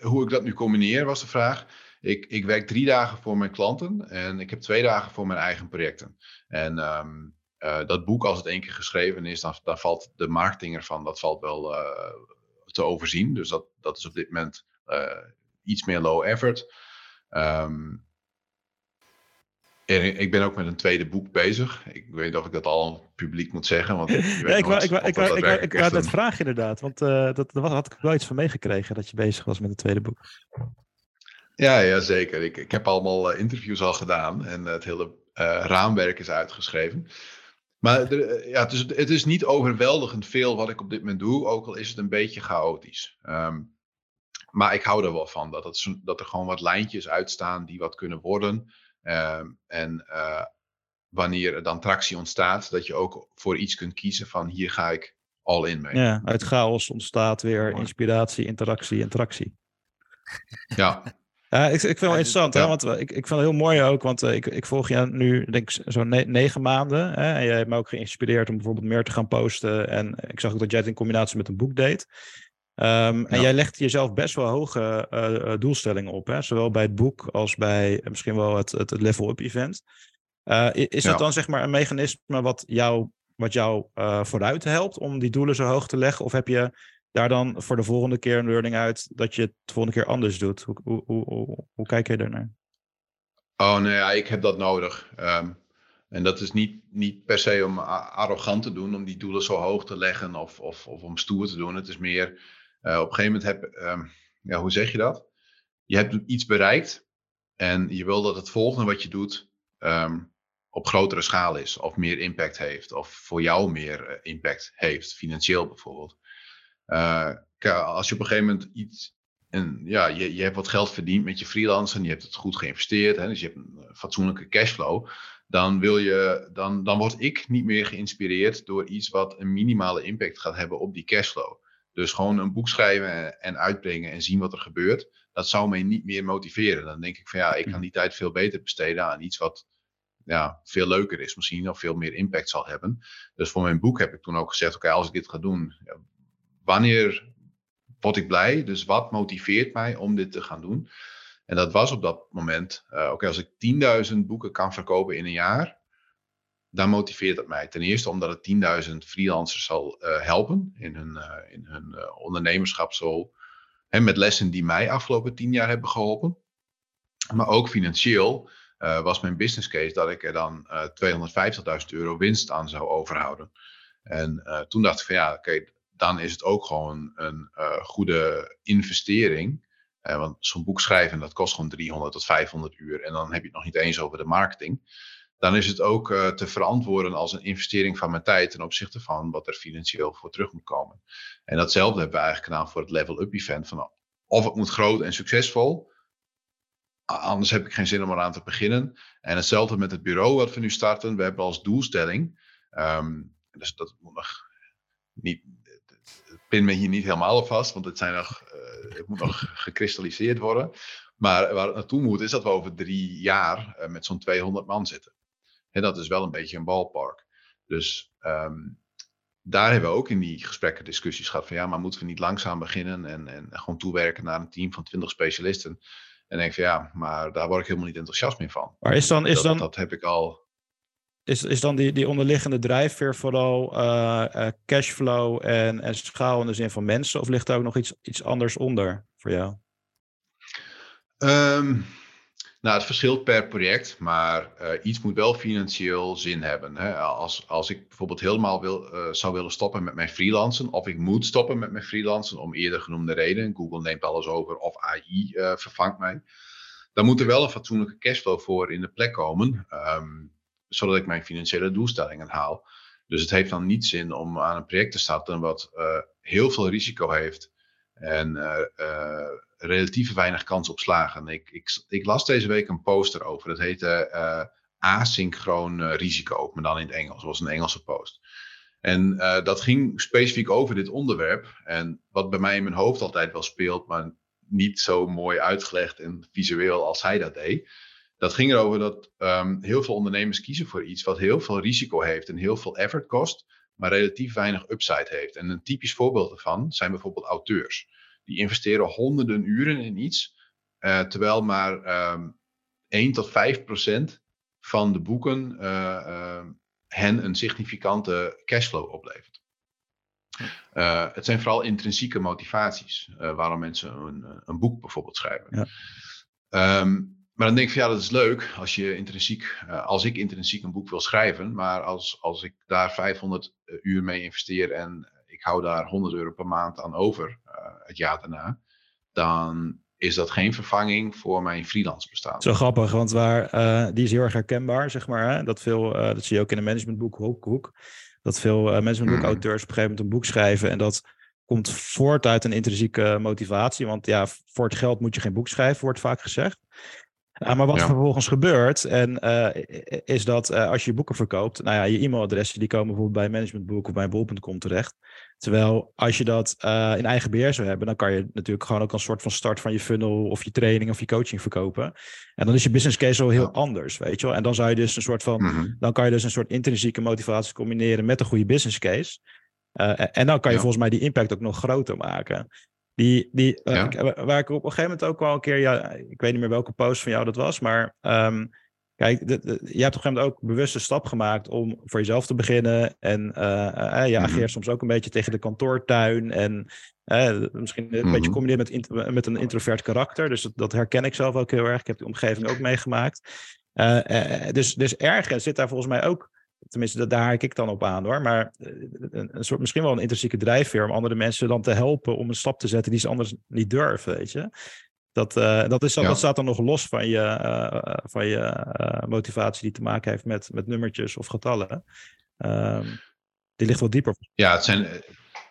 hoe ik dat nu combineer was de vraag. Ik, ik werk drie dagen voor mijn klanten en ik heb twee dagen voor mijn eigen projecten. En um, uh, dat boek, als het één keer geschreven is, dan, dan valt de marketing ervan, dat valt wel uh, te overzien. Dus dat, dat is op dit moment iets meer low effort. Um, en ik ben ook met een tweede boek bezig. Ik weet niet of ik dat al publiek moet zeggen. Want ja, ik wou, ik, dat vragen inderdaad. Want uh, dat, daar had ik wel iets van meegekregen dat je bezig was met het tweede boek. Ja, ja zeker. Ik, ik heb allemaal interviews al gedaan. En het hele uh, raamwerk is uitgeschreven. Maar er, ja, het, is, het is niet overweldigend veel wat ik op dit moment doe. Ook al is het een beetje chaotisch. Um, maar ik hou er wel van. Dat, het, dat er gewoon wat lijntjes uitstaan die wat kunnen worden. Uh, en uh, wanneer er dan tractie ontstaat, dat je ook voor iets kunt kiezen van hier ga ik all in mee. Ja, uit chaos ontstaat weer inspiratie, interactie, interactie. Ja. Ja, ik, ik vind het wel interessant, hè, want ik, ik vind het heel mooi ook, want uh, ik, ik volg je nu, denk ik, zo'n ne negen maanden. Hè, en jij hebt me ook geïnspireerd om bijvoorbeeld meer te gaan posten. En ik zag ook dat jij het in combinatie met een boek deed. Um, en jij legt jezelf best wel hoge uh, doelstellingen op, hè? zowel bij het boek als bij misschien wel het, het, het level-up event. Uh, is ja. dat dan zeg maar een mechanisme wat jou, wat jou uh, vooruit helpt om die doelen zo hoog te leggen? Of heb je daar dan voor de volgende keer een learning uit dat je het de volgende keer anders doet? Hoe, hoe, hoe, hoe, kijk je daarnaar? Oh nee, ja, ik heb dat nodig. Um, en dat is niet, niet per se om arrogant te doen, om die doelen zo hoog te leggen of, of, of om stoer te doen. Het is meer uh, op een gegeven moment heb, um, ja, hoe zeg je dat? Je hebt iets bereikt en je wil dat het volgende wat je doet um, op grotere schaal is, of meer impact heeft, of voor jou meer uh, impact heeft, financieel bijvoorbeeld. Uh, als je op een gegeven moment iets, en ja, je, je hebt wat geld verdiend met je freelance en je hebt het goed geïnvesteerd, hè, dus je hebt een fatsoenlijke cashflow, dan, wil je, dan, dan word ik niet meer geïnspireerd door iets wat een minimale impact gaat hebben op die cashflow. Dus gewoon een boek schrijven en uitbrengen en zien wat er gebeurt. Dat zou mij niet meer motiveren. Dan denk ik van ja, ik kan die tijd veel beter besteden aan iets wat ja, veel leuker is misschien. Of veel meer impact zal hebben. Dus voor mijn boek heb ik toen ook gezegd, oké, okay, als ik dit ga doen. Wanneer word ik blij? Dus wat motiveert mij om dit te gaan doen? En dat was op dat moment, uh, oké, als ik 10.000 boeken kan verkopen in een jaar dan motiveert dat mij. Ten eerste omdat het 10.000 freelancers zal uh, helpen in hun, uh, in hun ondernemerschap zo. Met lessen die mij afgelopen tien jaar hebben geholpen. Maar ook financieel was mijn business case dat ik er dan 250.000 euro winst aan zou overhouden. En toen dacht ik van ja, oké, dan is het ook gewoon een goede investering. want zo'n boek schrijven, dat kost gewoon 300 tot 500 uur. En dan heb je het nog niet eens over de marketing dan is het ook uh, te verantwoorden als een investering van mijn tijd ten opzichte van wat er financieel voor terug moet komen. En datzelfde hebben we eigenlijk gedaan voor het Level Up Event. Van of het moet groot en succesvol, anders heb ik geen zin om eraan te beginnen. En hetzelfde met het bureau wat we nu starten. We hebben als doelstelling, um, dus dat moet nog niet, pin me hier niet helemaal op vast, want het, zijn nog, uh, het moet nog gekristalliseerd worden. Maar waar het naartoe moet, is dat we over drie jaar uh, met zo'n 200 man zitten. En dat is wel een beetje een ballpark. Dus um, daar hebben we ook in die gesprekken discussies gehad van ja, maar moeten we niet langzaam beginnen en, en gewoon toewerken naar een team van 20 specialisten. En denk van ja, maar daar word ik helemaal niet enthousiast meer van. Maar is dan, is dat, dan, dat heb ik al. Is, is dan die, die onderliggende drijfveer vooral uh, uh, cashflow en, en schaal in de zin van mensen? Of ligt daar ook nog iets, iets anders onder voor jou? Um, nou, het verschilt per project, maar uh, iets moet wel financieel zin hebben. Hè? Als, als ik bijvoorbeeld helemaal wil, zou willen stoppen met mijn freelancen, of ik moet stoppen met mijn freelancen om eerder genoemde redenen, Google neemt alles over of AI vervangt mij, dan moet er wel een fatsoenlijke cashflow voor in de plek komen, um, zodat ik mijn financiële doelstellingen haal. Dus het heeft dan niet zin om aan een project te starten wat heel veel risico heeft en relatief weinig kans op slagen. Ik, ik, ik, las deze week een poster over. Dat heette uh, asynchroon risico, maar dan in het Engels. Was een Engelse post. En uh, dat ging specifiek over dit onderwerp. En wat bij mij in mijn hoofd altijd wel speelt, maar niet zo mooi uitgelegd en visueel als hij dat deed, Dat ging erover dat ehm, heel veel ondernemers kiezen voor iets wat heel veel risico heeft en heel veel effort kost, maar relatief weinig upside heeft. En een typisch voorbeeld daarvan zijn bijvoorbeeld auteurs. Die investeren honderden uren in iets, uh, terwijl maar um, 1 tot 5 procent van de boeken uh, hen een significante cashflow oplevert. Uh, het zijn vooral intrinsieke motivaties waarom mensen een, een, boek bijvoorbeeld schrijven. Ja. Um, maar dan denk ik van ja, dat is leuk als je intrinsiek, uh, als ik intrinsiek een boek wil schrijven, maar als, als ik daar 500 uur mee investeer en ik hou daar 100 euro per maand aan over het jaar daarna, dan is dat geen vervanging voor mijn freelance bestaan. Zo grappig, want waar, die is heel erg herkenbaar, zeg maar. Hè? Dat, veel, dat zie je ook in de managementboek hoek, Dat veel managementboekauteurs op een gegeven moment een boek schrijven. En dat komt voort uit een intrinsieke motivatie. Want ja, voor het geld moet je geen boek schrijven, wordt vaak gezegd. Uh, maar wat ja. vervolgens gebeurt, en uh, is dat uh, als je boeken verkoopt, nou ja, je e-mailadressen die komen bijvoorbeeld bij managementboek of bij bol.com terecht. Terwijl als je dat in eigen beheer zou hebben, dan kan je natuurlijk gewoon ook een soort van start van je funnel of je training of je coaching verkopen. En dan is je business case wel heel ja. anders, weet je wel. En dan zou je dus een soort van, mm -hmm. dan kan je dus een soort intrinsieke motivatie combineren met een goede business case. en dan kan je volgens mij die impact ook nog groter maken. Die, die, uh, ja. ik, waar ik op een gegeven moment ook wel een keer, ja, ik weet niet meer welke post van jou dat was, maar um, kijk, de, de, je hebt op een gegeven moment ook bewust een stap gemaakt om voor jezelf te beginnen. En uh, uh, je ageert mm -hmm. soms ook een beetje tegen de kantoortuin en misschien een mm -hmm. beetje combineert met, met een introvert karakter. Dus dat, dat, herken ik zelf ook heel erg. Ik heb die omgeving ook meegemaakt. dus, dus ergens zit daar volgens mij ook tenminste, daar haak ik dan op aan hoor. Maar eh, een, een, soort, misschien wel een intrinsieke drijfveer om andere mensen dan te helpen om een stap te zetten die ze anders niet durven, weet je. Dat, uh, dat, is, ja. dat staat dan nog los van je, uh, van je motivatie die te maken heeft met, met nummertjes of getallen. Um, die ligt wat dieper. Ja, het zijn,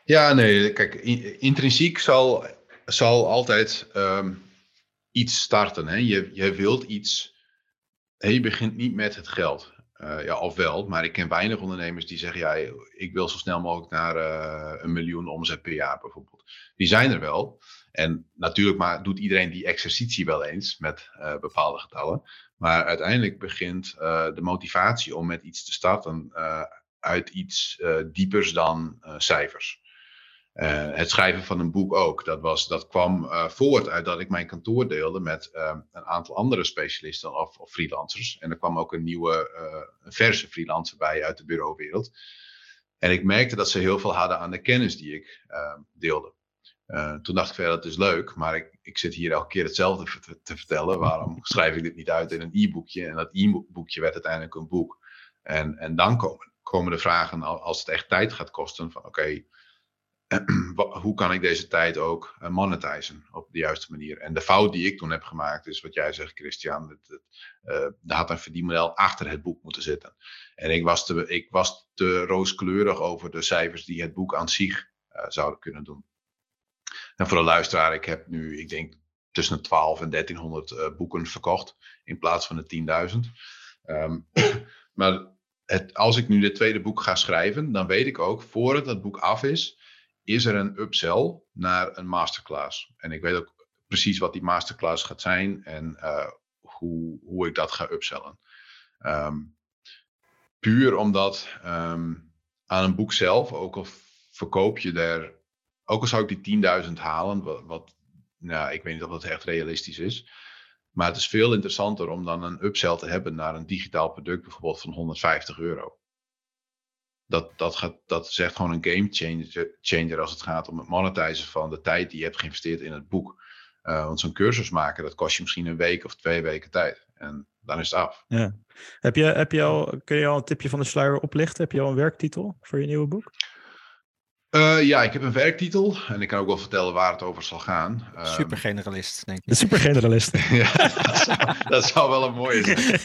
ja nee, kijk, intrinsiek zal, zal altijd um, iets starten. Hè? Je, je wilt iets, hè? je begint niet met het geld. Uh, ja, of wel, maar ik ken weinig ondernemers die zeggen, ja, ik wil zo snel mogelijk naar uh, een miljoen omzet per jaar bijvoorbeeld. Die zijn er wel. En natuurlijk maar doet iedereen die exercitie wel eens met uh, bepaalde getallen. Maar uiteindelijk begint de motivatie om met iets te starten uit iets diepers dan cijfers. Uh, het schrijven van een boek ook. Dat, was, dat kwam uh, voort uit dat ik mijn kantoor deelde met uh, een aantal andere specialisten of, of, freelancers. En er kwam ook een nieuwe, een verse freelancer bij uit de bureauwereld. En ik merkte dat ze heel veel hadden aan de kennis die ik deelde. toen dacht ik, ja, dat is leuk, maar ik, ik zit hier elke keer hetzelfde te, te vertellen. Waarom schrijf ik dit niet uit in een e-boekje? En dat e-boekje werd uiteindelijk een boek. En, en dan komen, komen de vragen, als het echt tijd gaat kosten, van oké, hoe kan ik deze tijd ook uh, monetizen op de juiste manier? En de fout die ik toen heb gemaakt is wat jij zegt, Christian. Dat, uh, er had een verdienmodel achter het boek moeten zitten. En ik was te, ik was te rooskleurig over de cijfers die het boek aan zich uh, zouden kunnen doen. En voor de luisteraar, ik heb nu, ik denk, tussen de 12 en 1300 boeken verkocht in plaats van de 10.000. Um, maar het, als ik nu dit tweede boek ga schrijven, dan weet ik ook, voordat het boek af is, is er een upsell naar een masterclass. En ik weet ook precies wat die masterclass gaat zijn en uh, hoe, hoe ik dat ga upsellen. Um, puur omdat um, aan een boek zelf, ook al verkoop je er, ook al zou ik die 10.000 halen, wat, wat nou, ik weet niet of dat echt realistisch is. Maar het is veel interessanter om dan een upsell te hebben naar een digitaal product, bijvoorbeeld van 150 euro dat, dat, gaat, dat is echt gewoon een game changer, changer als het gaat om het monetizen van de tijd die je hebt geïnvesteerd in het boek. Uh, want zo'n cursus maken, dat kost je misschien een week of twee weken tijd. En dan is het af. Ja. Heb je, heb je al, kun je al een tipje van de sluier oplichten? Heb je al een werktitel voor je nieuwe boek? Uh, ja, ik heb een werktitel en ik kan ook wel vertellen waar het over zal gaan. Um, supergeneralist, denk ik. De supergeneralist. ja, dat zou, dat zou wel een mooie zijn.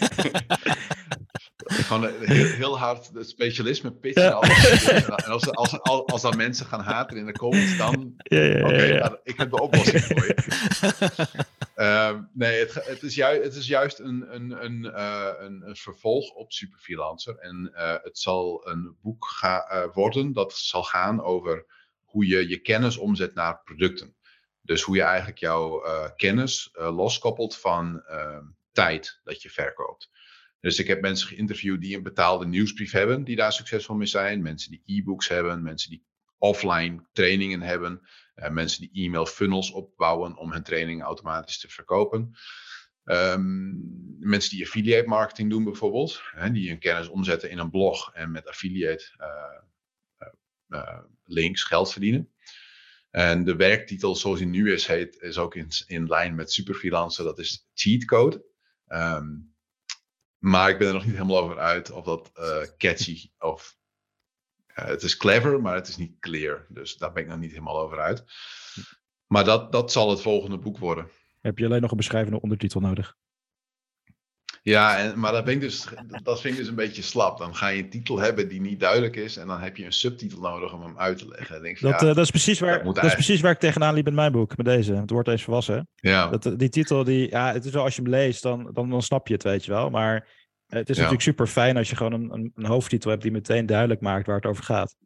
Gewoon heel, heel, hard de specialisme pitchen. Ja. En als, als, als, als dan mensen gaan haten in de comments, dan. Ja, ja, Oké, okay, nou, ik heb de oplossing voor je. um, nee, het, het, is juist, het is juist een, een, een, uh, een, een, vervolg op Superfreelancer. En uh, het zal een boek ga, uh, worden dat zal gaan over hoe je je kennis omzet naar producten. Dus hoe je eigenlijk jouw kennis loskoppelt van tijd dat je verkoopt. Dus ik heb mensen geïnterviewd die een betaalde nieuwsbrief hebben, die daar succesvol mee zijn. Mensen die e-books hebben, mensen die offline trainingen hebben, uh, mensen die e-mail funnels opbouwen om hun trainingen automatisch te verkopen. Um, mensen die affiliate marketing doen bijvoorbeeld, hè, die hun kennis omzetten in een blog en met affiliate uh, uh, links geld verdienen. En de werktitel zoals hij nu is, heet, is ook in, in lijn met Superfreelancer, dat is cheat code. Um, maar ik ben er nog niet helemaal over uit of dat catchy of het is clever, maar het is niet clear. Dus daar ben ik nog niet helemaal over uit. Maar dat, dat zal het volgende boek worden. Heb je alleen nog een beschrijvende ondertitel nodig? Ja, en, maar dat, ben ik dus, dat vind ik dus een beetje slap. Dan ga je een titel hebben die niet duidelijk is. En dan heb je een subtitel nodig om hem uit te leggen. denk dat, ja, uh, dat, is precies waar, dat, dat is precies waar ik tegenaan liep met mijn boek. Met deze. Het wordt eens volwassen. Ja. Dat, die titel, die, ja, het is wel als je hem leest, dan, dan, dan snap je het, weet je wel. Maar het is Ja. natuurlijk super fijn als je gewoon een, een, een hoofdtitel hebt die meteen duidelijk maakt waar het over gaat.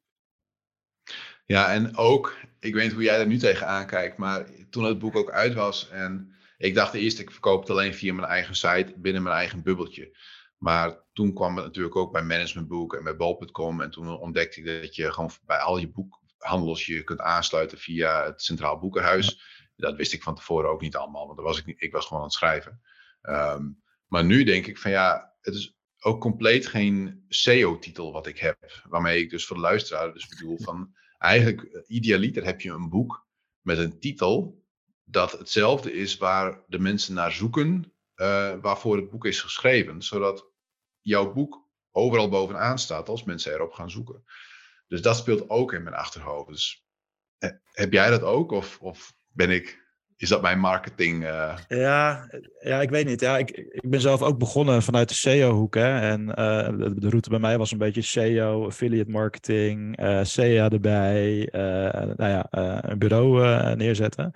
Ja, en ook, ik weet niet hoe jij er nu tegenaan kijkt, maar toen het boek ook uit was en ik dacht eerst, ik verkoop het alleen via mijn eigen site, binnen mijn eigen bubbeltje. Maar toen kwam het natuurlijk ook bij Managementboek en bij Bol.com en toen ontdekte ik dat je gewoon bij al je boekhandels je kunt aansluiten via het Centraal Boekenhuis. Dat wist ik van tevoren ook niet allemaal, want daar was ik, niet, ik was gewoon aan het schrijven. Um, maar nu denk ik van ja, het is ook compleet geen SEO-titel wat ik heb. Waarmee ik dus voor de luisteraar dus bedoel van eigenlijk idealiter heb je een boek met een titel dat hetzelfde is waar de mensen naar zoeken uh, waarvoor het boek is geschreven. Zodat jouw boek overal bovenaan staat als mensen erop gaan zoeken. Dus dat speelt ook in mijn achterhoofd. Dus, eh, heb jij dat ook of, of ben ik is dat mijn marketing? Uh... Ja, ja, ik weet niet. Ja, ik, ik ben zelf ook begonnen vanuit de SEO-hoek. En de, de, route bij mij was een beetje SEO, affiliate marketing, uh, SEA erbij. nou ja, een bureau neerzetten.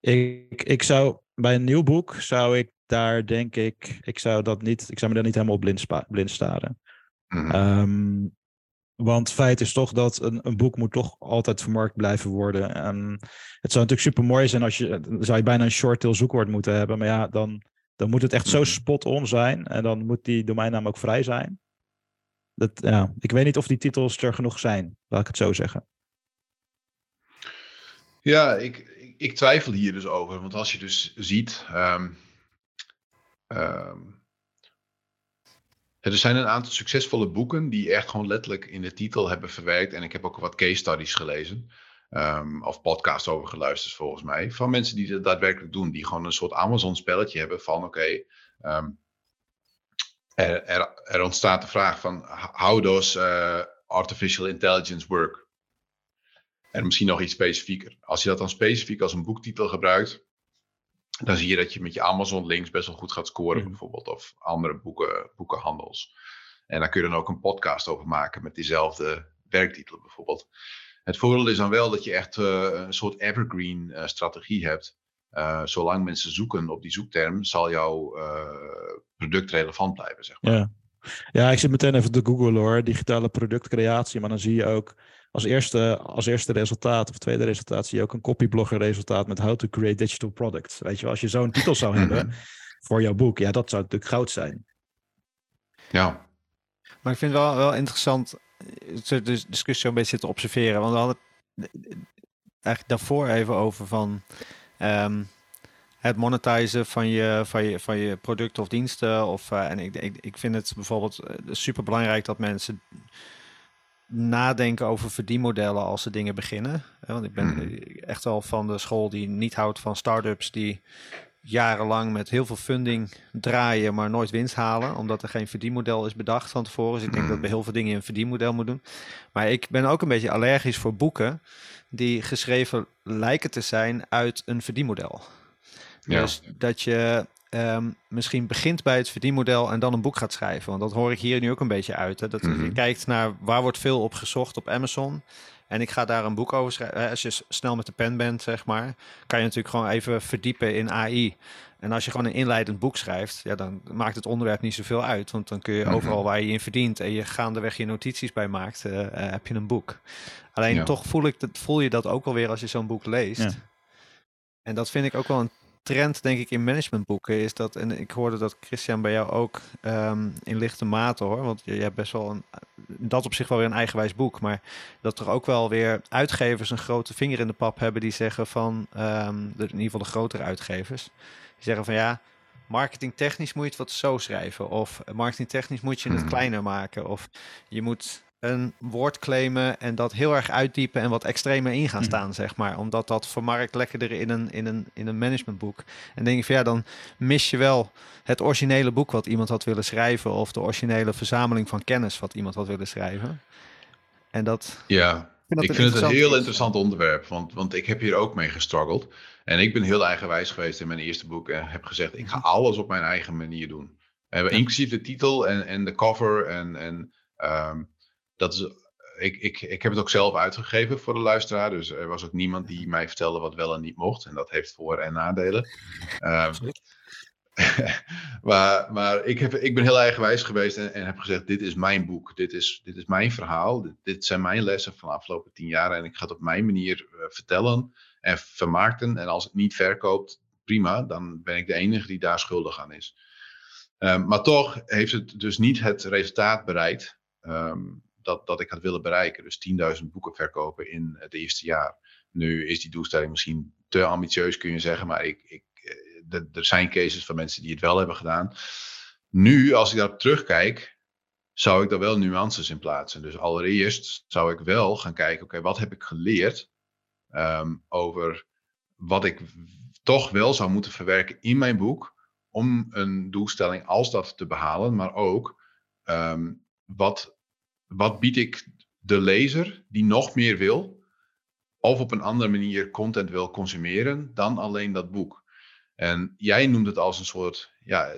Ik, ik zou bij een nieuw boek zou ik daar denk ik, ik zou dat niet, ik zou me daar niet helemaal op blind, blind staren. Mhm. Mm -hmm. um, want feit is toch dat een, een, boek moet toch altijd vermarkt blijven worden. En het zou natuurlijk super mooi zijn als je, zou je bijna een short tail zoekwoord moeten hebben. Maar ja, dan, dan moet het echt zo spot on zijn. En dan moet die domeinnaam ook vrij zijn. Dat, ja, ik weet niet of die titels er genoeg zijn, laat ik het zo zeggen. Ja, ik, ik, twijfel hier dus over. Want als je dus ziet. Um, um, er zijn een aantal succesvolle boeken die echt gewoon letterlijk in de titel hebben verwerkt. En ik heb ook wat case studies gelezen. Um, of podcasts over geluisterd volgens mij. Van mensen die dat daadwerkelijk doen. Die gewoon een soort Amazon spelletje hebben van oké. Er, er, er, ontstaat de vraag van how does uh, artificial intelligence work? En misschien nog iets specifieker. Als je dat dan specifiek als een boektitel gebruikt. Dan zie je dat je met je Amazon links best wel goed gaat scoren, mm. bijvoorbeeld. Of andere boeken, boekenhandels. En daar kun je dan ook een podcast over maken met diezelfde werktitel, bijvoorbeeld. Het voordeel is dan wel dat je echt uh, een soort evergreen uh, strategie hebt. Uh, zolang mensen zoeken op die zoekterm, zal jouw product relevant blijven, zeg maar. Ja. ja, ik zit meteen even te googlen hoor. Digitale productcreatie. Maar dan zie je ook als eerste, als eerste resultaat of tweede resultaat zie je ook een copyblogger resultaat met how to create digital products. Weet je wel, als je zo'n titel zou hebben voor jouw boek, ja, dat zou natuurlijk goud zijn. Ja. Maar ik vind het wel, wel interessant, de discussie een beetje te observeren. Want we hadden eigenlijk daarvoor even over van um, het monetizen van je, van je, van je producten of diensten. Of, uh, en ik, ik, ik vind het bijvoorbeeld uh, super belangrijk dat mensen nadenken over verdienmodellen als ze dingen beginnen. Want ik ben Mhm. echt wel van de school die niet houdt van start-ups die jarenlang met heel veel funding draaien, maar nooit winst halen, omdat er geen verdienmodel is bedacht van tevoren. Dus ik denk dat bij heel veel dingen je een verdienmodel moet doen. Maar ik ben ook een beetje allergisch voor boeken die geschreven lijken te zijn uit een verdienmodel. Ja. Dus dat je ehm, misschien begint bij het verdienmodel en dan een boek gaat schrijven. Want dat hoor ik hier nu ook een beetje uit. Hè? Dat Mhm. je kijkt naar waar wordt veel op gezocht op Amazon. En ik ga daar een boek over schrijven. Als je snel met de pen bent, zeg maar, kan je natuurlijk gewoon even verdiepen in AI. En als je gewoon een inleidend boek schrijft, ja, dan maakt het onderwerp niet zoveel uit. Want dan kun je Mhm. overal waar je in verdient en je gaandeweg je notities bij maakt, eh, eh, heb je een boek. Alleen Ja. toch voel, ik dat, voel je dat ook wel weer als je zo'n boek leest. Ja. En dat vind ik ook wel een trend, denk ik, in managementboeken is dat, en ik hoorde dat Christian bij jou ook ehm, in lichte mate hoor, want je, je hebt best wel een, in dat op zich wel weer een eigenwijs boek, maar dat er ook wel weer uitgevers een grote vinger in de pap hebben die zeggen van, um, de, in ieder geval de grotere uitgevers, die zeggen van ja, marketingtechnisch moet je het wat zo schrijven, of marketingtechnisch moet je het hmm. kleiner maken, of je moet een woord claimen en dat heel erg uitdiepen en wat extremer in gaan mhm. staan, zeg maar. Omdat dat vermarkt lekkerder in een, in een, in een managementboek. En denk je van ja, dan mis je wel het originele boek wat iemand had willen schrijven of de originele verzameling van kennis wat iemand had willen schrijven. En dat... Ja, ik vind het een heel interessant onderwerp, want, want ik heb hier ook mee gestruggeld. En ik ben heel eigenwijs geweest in mijn eerste boek en heb gezegd, ik ga mhm. alles op mijn eigen manier doen. inclusief de titel en, en de cover en, en um, dat is, ik, ik, ik heb het ook zelf uitgegeven voor de luisteraar. Dus er was ook niemand die mij vertelde wat wel en niet mocht. En dat heeft voor- en nadelen. Um, maar maar ik, heb, ik ben heel eigenwijs geweest en, en, heb gezegd: Dit is mijn boek. Dit is, dit is mijn verhaal. Dit, zijn mijn lessen van de afgelopen tien jaar. En ik ga het op mijn manier uh, vertellen en vermarkten. En als het niet verkoopt, prima. Dan ben ik de enige die daar schuldig aan is. Um, maar toch heeft het dus niet het resultaat bereikt. Um, dat, dat ik had willen bereiken. Dus 10.000 boeken verkopen in het eerste jaar. Nu is die doelstelling misschien te ambitieus, kun je zeggen. Maar ik, ik, eh, er zijn cases van mensen die het wel hebben gedaan. Nu, als ik daarop terugkijk, zou ik daar wel nuances in plaatsen. Dus allereerst zou ik wel gaan kijken, oké, wat heb ik geleerd um, over wat ik toch wel zou moeten verwerken in mijn boek om een doelstelling als dat te behalen, maar ook um, wat wat bied ik de lezer die nog meer wil, of op een andere manier content wil consumeren dan alleen dat boek. En jij noemt het als een soort, ja,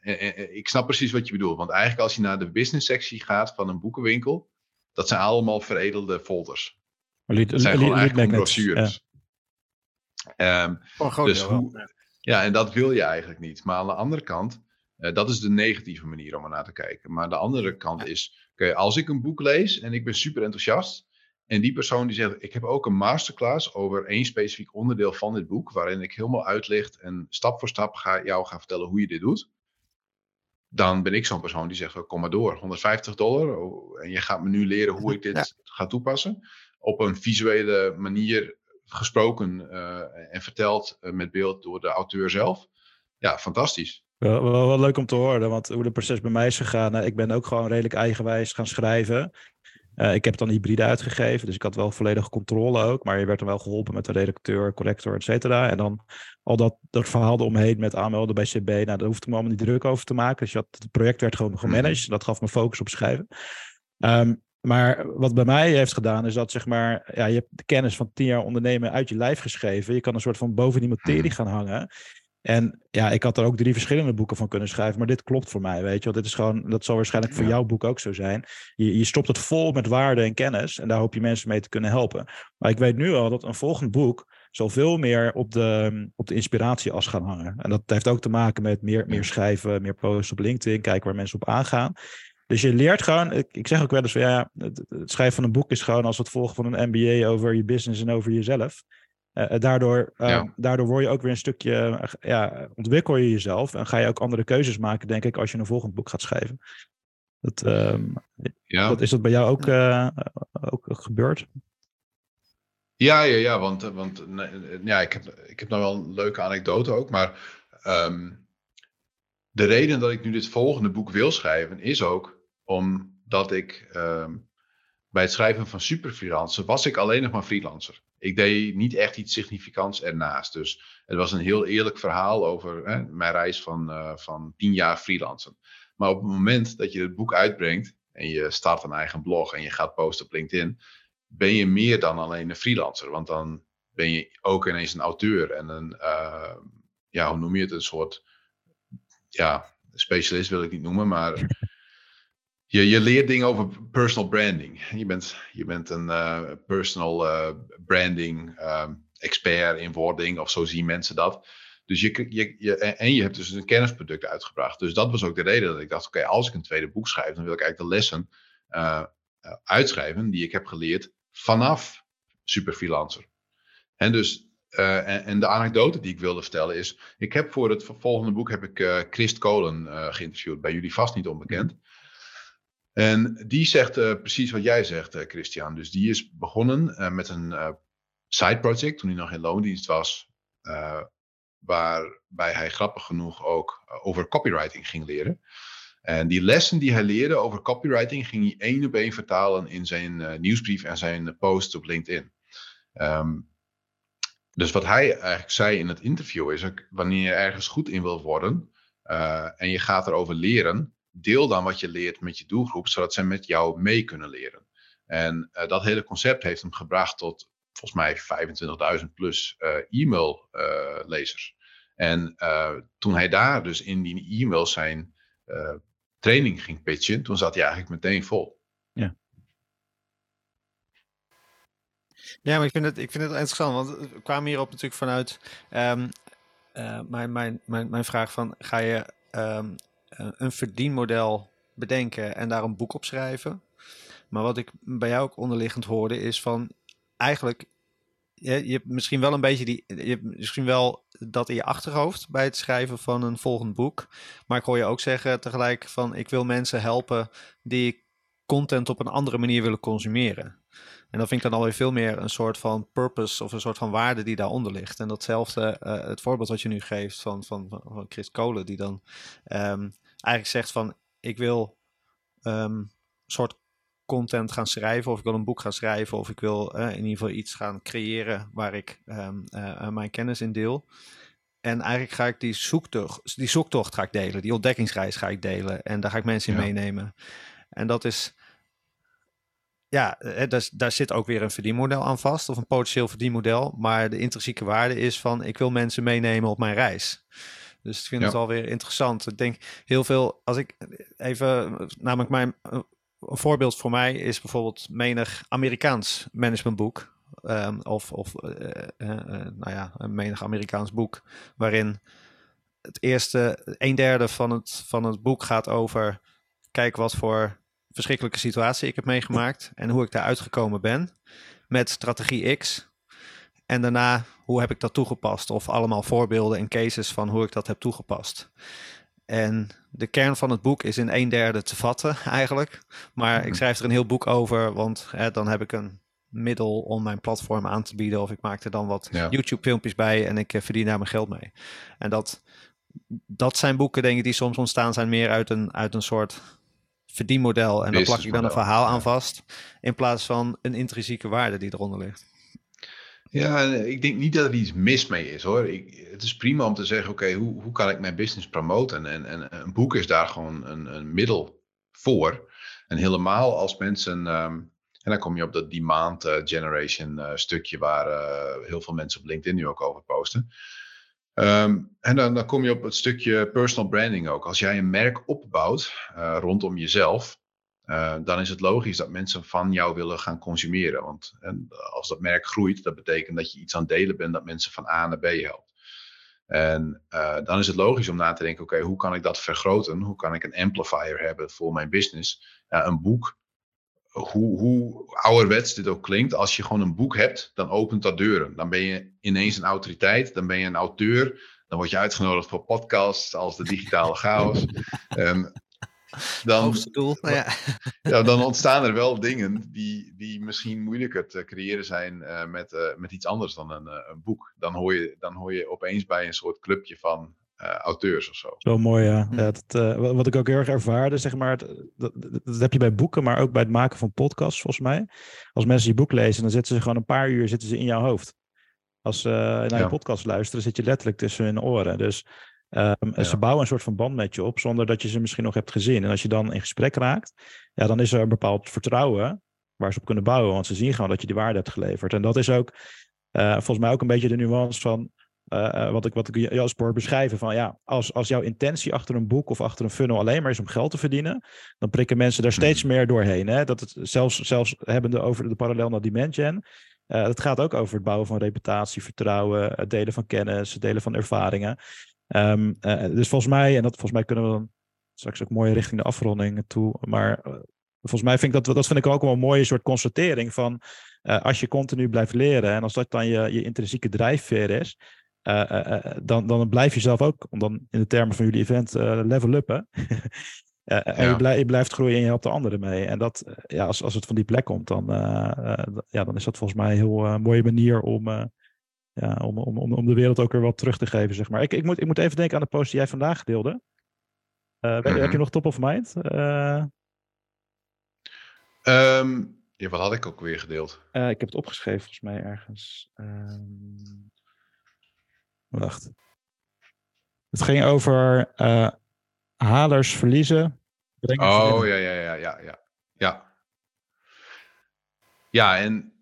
eh, eh, eh, ik snap precies wat je bedoelt. Want eigenlijk als je naar de business sectie gaat van een boekenwinkel, dat zijn allemaal veredelde folders. Dat zijn gewoon eigenlijk brochures. Ja. Um, dus hoe, ja, en dat wil je eigenlijk niet. Maar aan de andere kant, dat is de negatieve manier om er naar te kijken. Maar de andere kant is, Oké, als ik een boek lees en ik ben super enthousiast. En die persoon die zegt, ik heb ook een masterclass over één specifiek onderdeel van dit boek. Waarin ik helemaal uitlicht en stap voor stap ga, jou ga vertellen hoe je dit doet. Dan ben ik zo'n persoon die zegt, oh, kom maar door, 150 dollar. Oh, en je gaat me nu leren hoe ik dit ga toepassen. Op een visuele manier gesproken uh, en verteld uh, met beeld door de auteur zelf. Ja, fantastisch. Wel, wel, leuk om te horen, want hoe het proces bij mij is gegaan. ik ben ook gewoon redelijk eigenwijs gaan schrijven. Uh, ik heb dan hybride uitgegeven, dus ik had wel volledige controle ook. Maar je werd dan wel geholpen met de redacteur, corrector, et cetera. En dan al dat, dat verhaal eromheen met aanmelden bij CB. Nou, daar hoefde ik me allemaal niet druk over te maken. Dus je had, het project werd gewoon gemanaged. Dat gaf me focus op schrijven. Um, maar wat bij mij heeft gedaan, is dat zeg maar, ja, je hebt de kennis van tien jaar ondernemen uit je lijf geschreven. Je kan een soort van boven die materie gaan hangen. En ja, ik had er ook drie verschillende boeken van kunnen schrijven, maar dit klopt voor mij, weet je wel. Dit is gewoon, dat zal waarschijnlijk voor jouw boek ook zo zijn. Je, je stopt het vol met waarde en kennis en daar hoop je mensen mee te kunnen helpen. Maar ik weet nu al dat een volgend boek zal veel meer op de, op de inspiratieas gaan hangen. En dat heeft ook te maken met meer, meer schrijven, meer posts op LinkedIn, kijken waar mensen op aangaan. Dus je leert gewoon, ik, ik zeg ook wel eens van ja, het, het schrijven van een boek is gewoon als het volgen van een MBA over je business en over jezelf. Uh, daardoor, uh, daardoor word je ook weer een stukje, ja, ontwikkel je jezelf en ga je ook andere keuzes maken, denk ik, als je een volgend boek gaat schrijven. Dat, um, ja. dat, is dat bij jou ook, ook gebeurd? Ja, ja, ja, want, want ja, ik, heb, ik heb nou wel een leuke anekdote ook, maar um, de reden dat ik nu dit volgende boek wil schrijven is ook omdat ik um, bij het schrijven van superfreelancer was ik alleen nog maar freelancer ik deed niet echt iets significants ernaast. Dus het was een heel eerlijk verhaal over hè, mijn reis van, uh, van tien jaar freelancen. Maar op het moment dat je het boek uitbrengt en je start een eigen blog en je gaat posten op LinkedIn, ben je meer dan alleen een freelancer. Want dan ben je ook ineens een auteur en een, uh, ja, hoe noem je het, een soort, ja, specialist wil ik niet noemen, maar je, je leert dingen over personal branding. Je bent, je bent een uh, personal uh, branding um, expert in wording, of zo zien mensen dat. Dus je, je, je, en je hebt dus een kennisproduct uitgebracht. Dus dat was ook de reden dat ik dacht: oké, als ik een tweede boek schrijf, dan wil ik eigenlijk de lessen uh, uitschrijven die ik heb geleerd vanaf super freelancer. En dus en, de anekdote die ik wilde vertellen is, ik heb voor het volgende boek heb ik Christ Kolen geïnterviewd, bij jullie vast niet onbekend. En die zegt precies wat jij zegt, Christian. Dus die is begonnen met een side project toen hij nog in loondienst was, waarbij hij grappig genoeg ook over copywriting ging leren. En die lessen die hij leerde over copywriting ging hij één op één vertalen in zijn nieuwsbrief en zijn post op LinkedIn. Um, dus wat hij eigenlijk zei in het interview is, wanneer je ergens goed in wil worden en je gaat erover leren, deel dan wat je leert met je doelgroep, zodat zij met jou mee kunnen leren. En uh, dat hele concept heeft hem gebracht tot volgens mij 25.000 plus e-mail lezers. En toen hij daar dus in die e-mails zijn training ging pitchen, toen zat hij eigenlijk meteen vol. Ja. Ja, maar ik vind het, ik vind het interessant, want we kwamen hierop natuurlijk vanuit um, uh, mijn, mijn, mijn, mijn vraag van, ga je um, een verdienmodel bedenken en daar een boek op schrijven? Maar wat ik bij jou ook onderliggend hoorde is van, eigenlijk je, je hebt misschien wel een beetje die, je hebt misschien wel dat in je achterhoofd bij het schrijven van een volgend boek. Maar ik hoor je ook zeggen tegelijk van ik wil mensen helpen die content op een andere manier willen consumeren. En dat vind ik dan alweer veel meer een soort van purpose of een soort van waarde die daaronder ligt. En datzelfde, uh, het voorbeeld wat je nu geeft van, van, van Chris Kolen, die dan um, eigenlijk zegt van ik wil um, soort content gaan schrijven, of ik wil een boek gaan schrijven, of ik wil uh, in ieder geval iets gaan creëren waar ik um, uh, mijn kennis in deel. En eigenlijk ga ik die zoektocht, die zoektocht ga ik delen, die ontdekkingsreis ga ik delen. En daar ga ik mensen in meenemen. En dat is, ja, daar, daar zit ook weer een verdienmodel aan vast, of een potentieel verdienmodel. Maar de intrinsieke waarde is van, ik wil mensen meenemen op mijn reis. Dus ik vind ja. het alweer interessant. Ik denk heel veel, als ik even, namelijk mijn een voorbeeld voor mij is bijvoorbeeld menig Amerikaans managementboek. Um, of of uh, uh, nou ja, een menig Amerikaans boek. Waarin het eerste, een derde van het, van het boek gaat over. Kijk wat voor verschrikkelijke situatie ik heb meegemaakt. En hoe ik daar uitgekomen ben. Met strategie X. En daarna, hoe heb ik dat toegepast? Of allemaal voorbeelden en cases van hoe ik dat heb toegepast. En de kern van het boek is in een derde te vatten eigenlijk. Maar ik mhm. schrijf er een heel boek over, want hè, dan heb ik een middel om mijn platform aan te bieden. Of ik maak er dan wat YouTube filmpjes bij en ik uh, verdien daar mijn geld mee. En dat, dat zijn boeken denk ik die soms ontstaan zijn meer uit een, uit een soort verdienmodel. En dan plak ik dan een verhaal aan vast. In plaats van een intrinsieke waarde die eronder ligt. Ja, ik denk niet dat er iets mis mee is hoor. Ik, het is prima om te zeggen, oké, hoe, hoe kan ik mijn business promoten? En, en een boek is daar gewoon een, een middel voor. En helemaal als mensen, um, en dan kom je op dat demand uh, generation uh, stukje waar heel veel mensen op LinkedIn nu ook over posten. Um, en dan, dan kom je op het stukje personal branding ook. Als jij een merk opbouwt rondom jezelf, uh, dan is het logisch dat mensen van jou willen gaan consumeren. Want en als dat merk groeit, dat betekent dat je iets aan het delen bent dat mensen van A naar B helpt. En uh, dan is het logisch om na te denken: oké, okay, hoe kan ik dat vergroten? Hoe kan ik een amplifier hebben voor mijn business? Ja, een boek, hoe, hoe ouderwets dit ook klinkt, als je gewoon een boek hebt, dan opent dat deuren. Dan ben je ineens een autoriteit, dan ben je een auteur. Dan word je uitgenodigd voor podcasts als de digitale chaos. um, dan, nou ja. ja. dan ontstaan er wel dingen die, die misschien moeilijker te creëren zijn uh, met, uh, met iets anders dan een, uh, een boek. Dan hoor, je, dan hoor je opeens bij een soort clubje van auteurs of zo. Zo mooi, ja. Hm. ja dat, wat ik ook heel erg ervaarde, zeg maar, dat, dat, heb je bij boeken, maar ook bij het maken van podcasts, volgens mij. Als mensen je boek lezen, dan zitten ze gewoon een paar uur zitten ze in jouw hoofd. Als ze naar je ja. podcast luisteren, zit je letterlijk tussen hun oren. Dus Um, Ze bouwen een soort van band met je op zonder dat je ze misschien nog hebt gezien. En als je dan in gesprek raakt, ja, dan is er een bepaald vertrouwen waar ze op kunnen bouwen. Want ze zien gewoon dat je die waarde hebt geleverd. En dat is ook uh, volgens mij ook een beetje de nuance van uh, wat ik, wat ik Jasper beschrijven. Van ja, als, als jouw intentie achter een boek of achter een funnel alleen maar is om geld te verdienen, dan prikken mensen daar steeds mhm. meer doorheen. Hè? Dat het zelfs, zelfs hebbende over de parallel naar Dimension. Uh, het gaat ook over het bouwen van reputatie, vertrouwen, het delen van kennis, het delen van ervaringen. Um, uh, dus volgens mij, en dat volgens mij kunnen we dan straks ook mooi richting de afronding toe. Maar uh, Volgens mij vind ik dat, dat vind ik ook wel een mooie soort constatering van als je continu blijft leren en als dat dan je, je intrinsieke drijfveer is, dan, dan blijf je zelf ook, om dan in de termen van jullie event, level uppen. en je, blijft, je, blijft groeien en je helpt de anderen mee. En dat, ja, als, als het van die plek komt, dan, ja, dan is dat volgens mij een heel mooie manier om, ja, om, om, om, om de wereld ook weer wat terug te geven, zeg maar. Ik, ik, moet, ik moet even denken aan de post die jij vandaag deelde. Uh, Heb je mhm. nog top of mind? Uh... Um, ja, wat had ik ook weer gedeeld? Uh, ik heb het opgeschreven volgens mij ergens. Um... Wacht. Het ging over halers verliezen. Oh, ja, ja, ja, ja, ja. Ja, ja en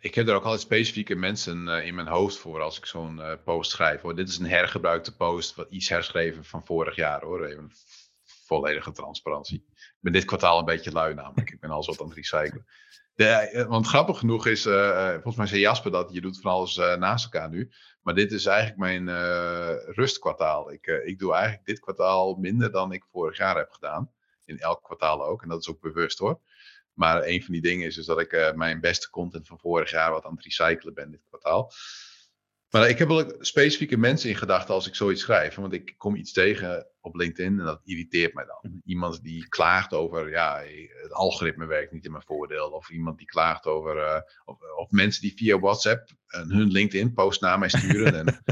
ik heb er ook altijd specifieke mensen uh, in mijn hoofd voor als ik zo'n uh, post schrijf. Hoor. Dit is een hergebruikte post, wat iets herschreven van vorig jaar hoor. Even volledige transparantie. Ik ben dit kwartaal een beetje lui namelijk. Ik ben alles wat aan het recyclen. De, uh, want grappig genoeg is, volgens mij zei Jasper dat, je doet van alles naast elkaar nu. Maar dit is eigenlijk mijn rustkwartaal. Ik, ik doe eigenlijk dit kwartaal minder dan ik vorig jaar heb gedaan. In elk kwartaal ook. En dat is ook bewust hoor. Maar een van die dingen is dus dat ik uh, mijn beste content van vorig jaar wat aan het recyclen ben dit kwartaal. Maar ik heb wel specifieke mensen in gedachten als ik zoiets schrijf. Want ik kom iets tegen op LinkedIn en dat irriteert mij dan. Mhm. Iemand die klaagt over, ja, het algoritme werkt niet in mijn voordeel. Of iemand die klaagt over, uh, of, of, mensen die via WhatsApp hun LinkedIn post naar mij sturen. en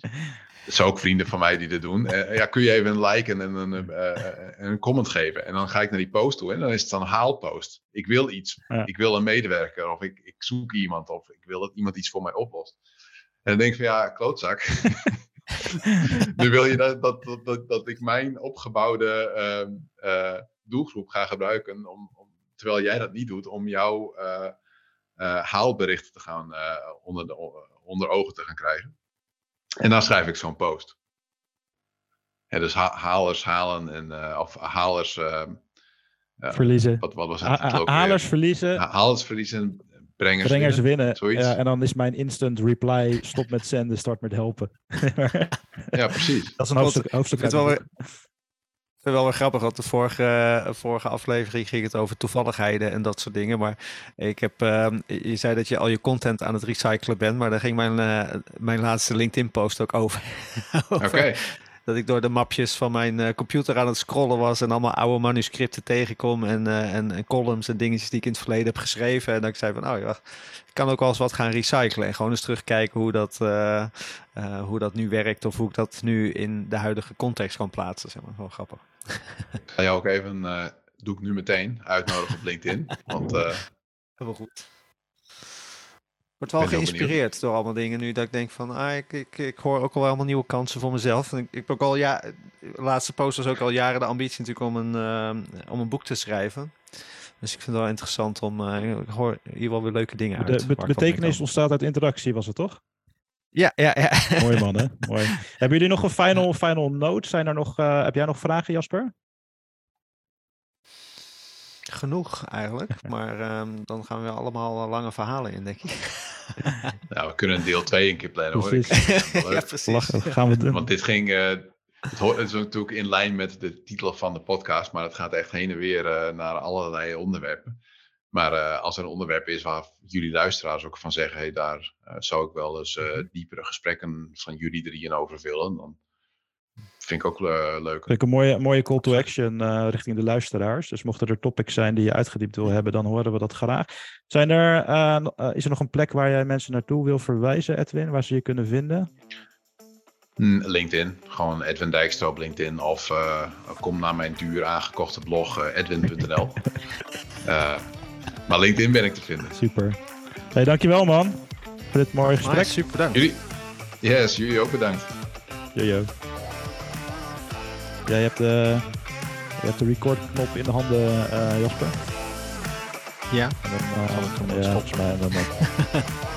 Het zijn ook vrienden van mij die dit doen. Uh, ja, kun je even een like en een, uh, een comment geven. En dan ga ik naar die post toe en dan is het dan een haalpost. Ik wil iets. Ik wil een medewerker of ik, ik zoek iemand of ik wil dat iemand iets voor mij oplost. En dan denk ik van ja, klootzak. nu wil je dat, dat, dat, dat, ik mijn opgebouwde uh, doelgroep ga gebruiken, om, om, terwijl jij dat niet doet, om jouw haalberichten te gaan onder, de, onder ogen te gaan krijgen. En dan schrijf ik zo'n post. Ja, dus ha halers halen en uh, of halers uh, verliezen. Wat, wat was het? Ha halers verliezen. Ha halers verliezen, brengers, brengers winnen. winnen. Ja, en dan is mijn instant reply: stop met zenden, start met helpen. ja, precies. Dat is een hoofdstuk. hoofdstuk vind het wel weer grappig, want de vorige, vorige aflevering ging het over toevalligheden en dat soort dingen. Maar ik heb, uh, je zei dat je al je content aan het recyclen bent, maar daar ging mijn, uh, mijn laatste LinkedIn-post ook over. Dat ik door de mapjes van mijn uh, computer aan het scrollen was en allemaal oude manuscripten tegenkom en, en, en, columns en dingetjes die ik in het verleden heb geschreven. En dat ik zei van, oh ja, ik kan ook wel eens wat gaan recyclen en gewoon eens terugkijken hoe dat, hoe dat nu werkt of hoe ik dat nu in de huidige context kan plaatsen. Zeg maar, wel grappig. Ik ga jou ook even, uh, doe ik nu meteen, uitnodigen op LinkedIn. Want, uh, Helemaal goed. Ik word wel geïnspireerd door allemaal dingen nu dat ik denk van, ah, ik, ik, ik hoor ook al wel allemaal nieuwe kansen voor mezelf. En ik, ik heb ook al, ja, de laatste post was ook al jaren de ambitie natuurlijk om een, uh, om een boek te schrijven. Dus ik vind het wel interessant om, uh, ik hoor hier wel weer leuke dingen uit. De betekenis ontstaat uit interactie, was het toch? Ja, ja, ja. Mooi man, hè? Mooi. Hebben jullie nog een final, final note? Zijn er nog, uh, heb jij nog vragen, Jasper? Genoeg eigenlijk, maar um, dan gaan we allemaal lange verhalen in, denk ik. nou, we kunnen een deel 2 een keer plannen hoor. ja, precies. gaan we doen. Want dit ging, uh, het, hoort, het is natuurlijk in lijn met de titel van de podcast, maar het gaat echt heen en weer uh, naar allerlei onderwerpen. Maar uh, als er een onderwerp is waar jullie luisteraars ook van zeggen, hey, daar uh, zou ik wel eens uh, diepere gesprekken van jullie drieën over willen, dan vind ik ook leuk. Vind ik een mooie, mooie call to action richting de luisteraars. Dus mochten er topics zijn die je uitgediept wil hebben, dan horen we dat graag. Zijn er, is er nog een plek waar jij mensen naartoe wil verwijzen, Edwin, waar ze je kunnen vinden? LinkedIn, gewoon Edwin Dijkstra op LinkedIn of kom naar mijn duur aangekochte blog edwin.nl. Maar LinkedIn ben ik te vinden. Super. Hey, dankjewel man. Voor dit mooie gesprek. Nice, super bedankt. Jullie, yes, jullie ook bedankt. Jojo. Jij hebt de, je hebt de record knop in de handen, uh, Jasper. Ja. En dan, uh, ja, volgens mij. En dan,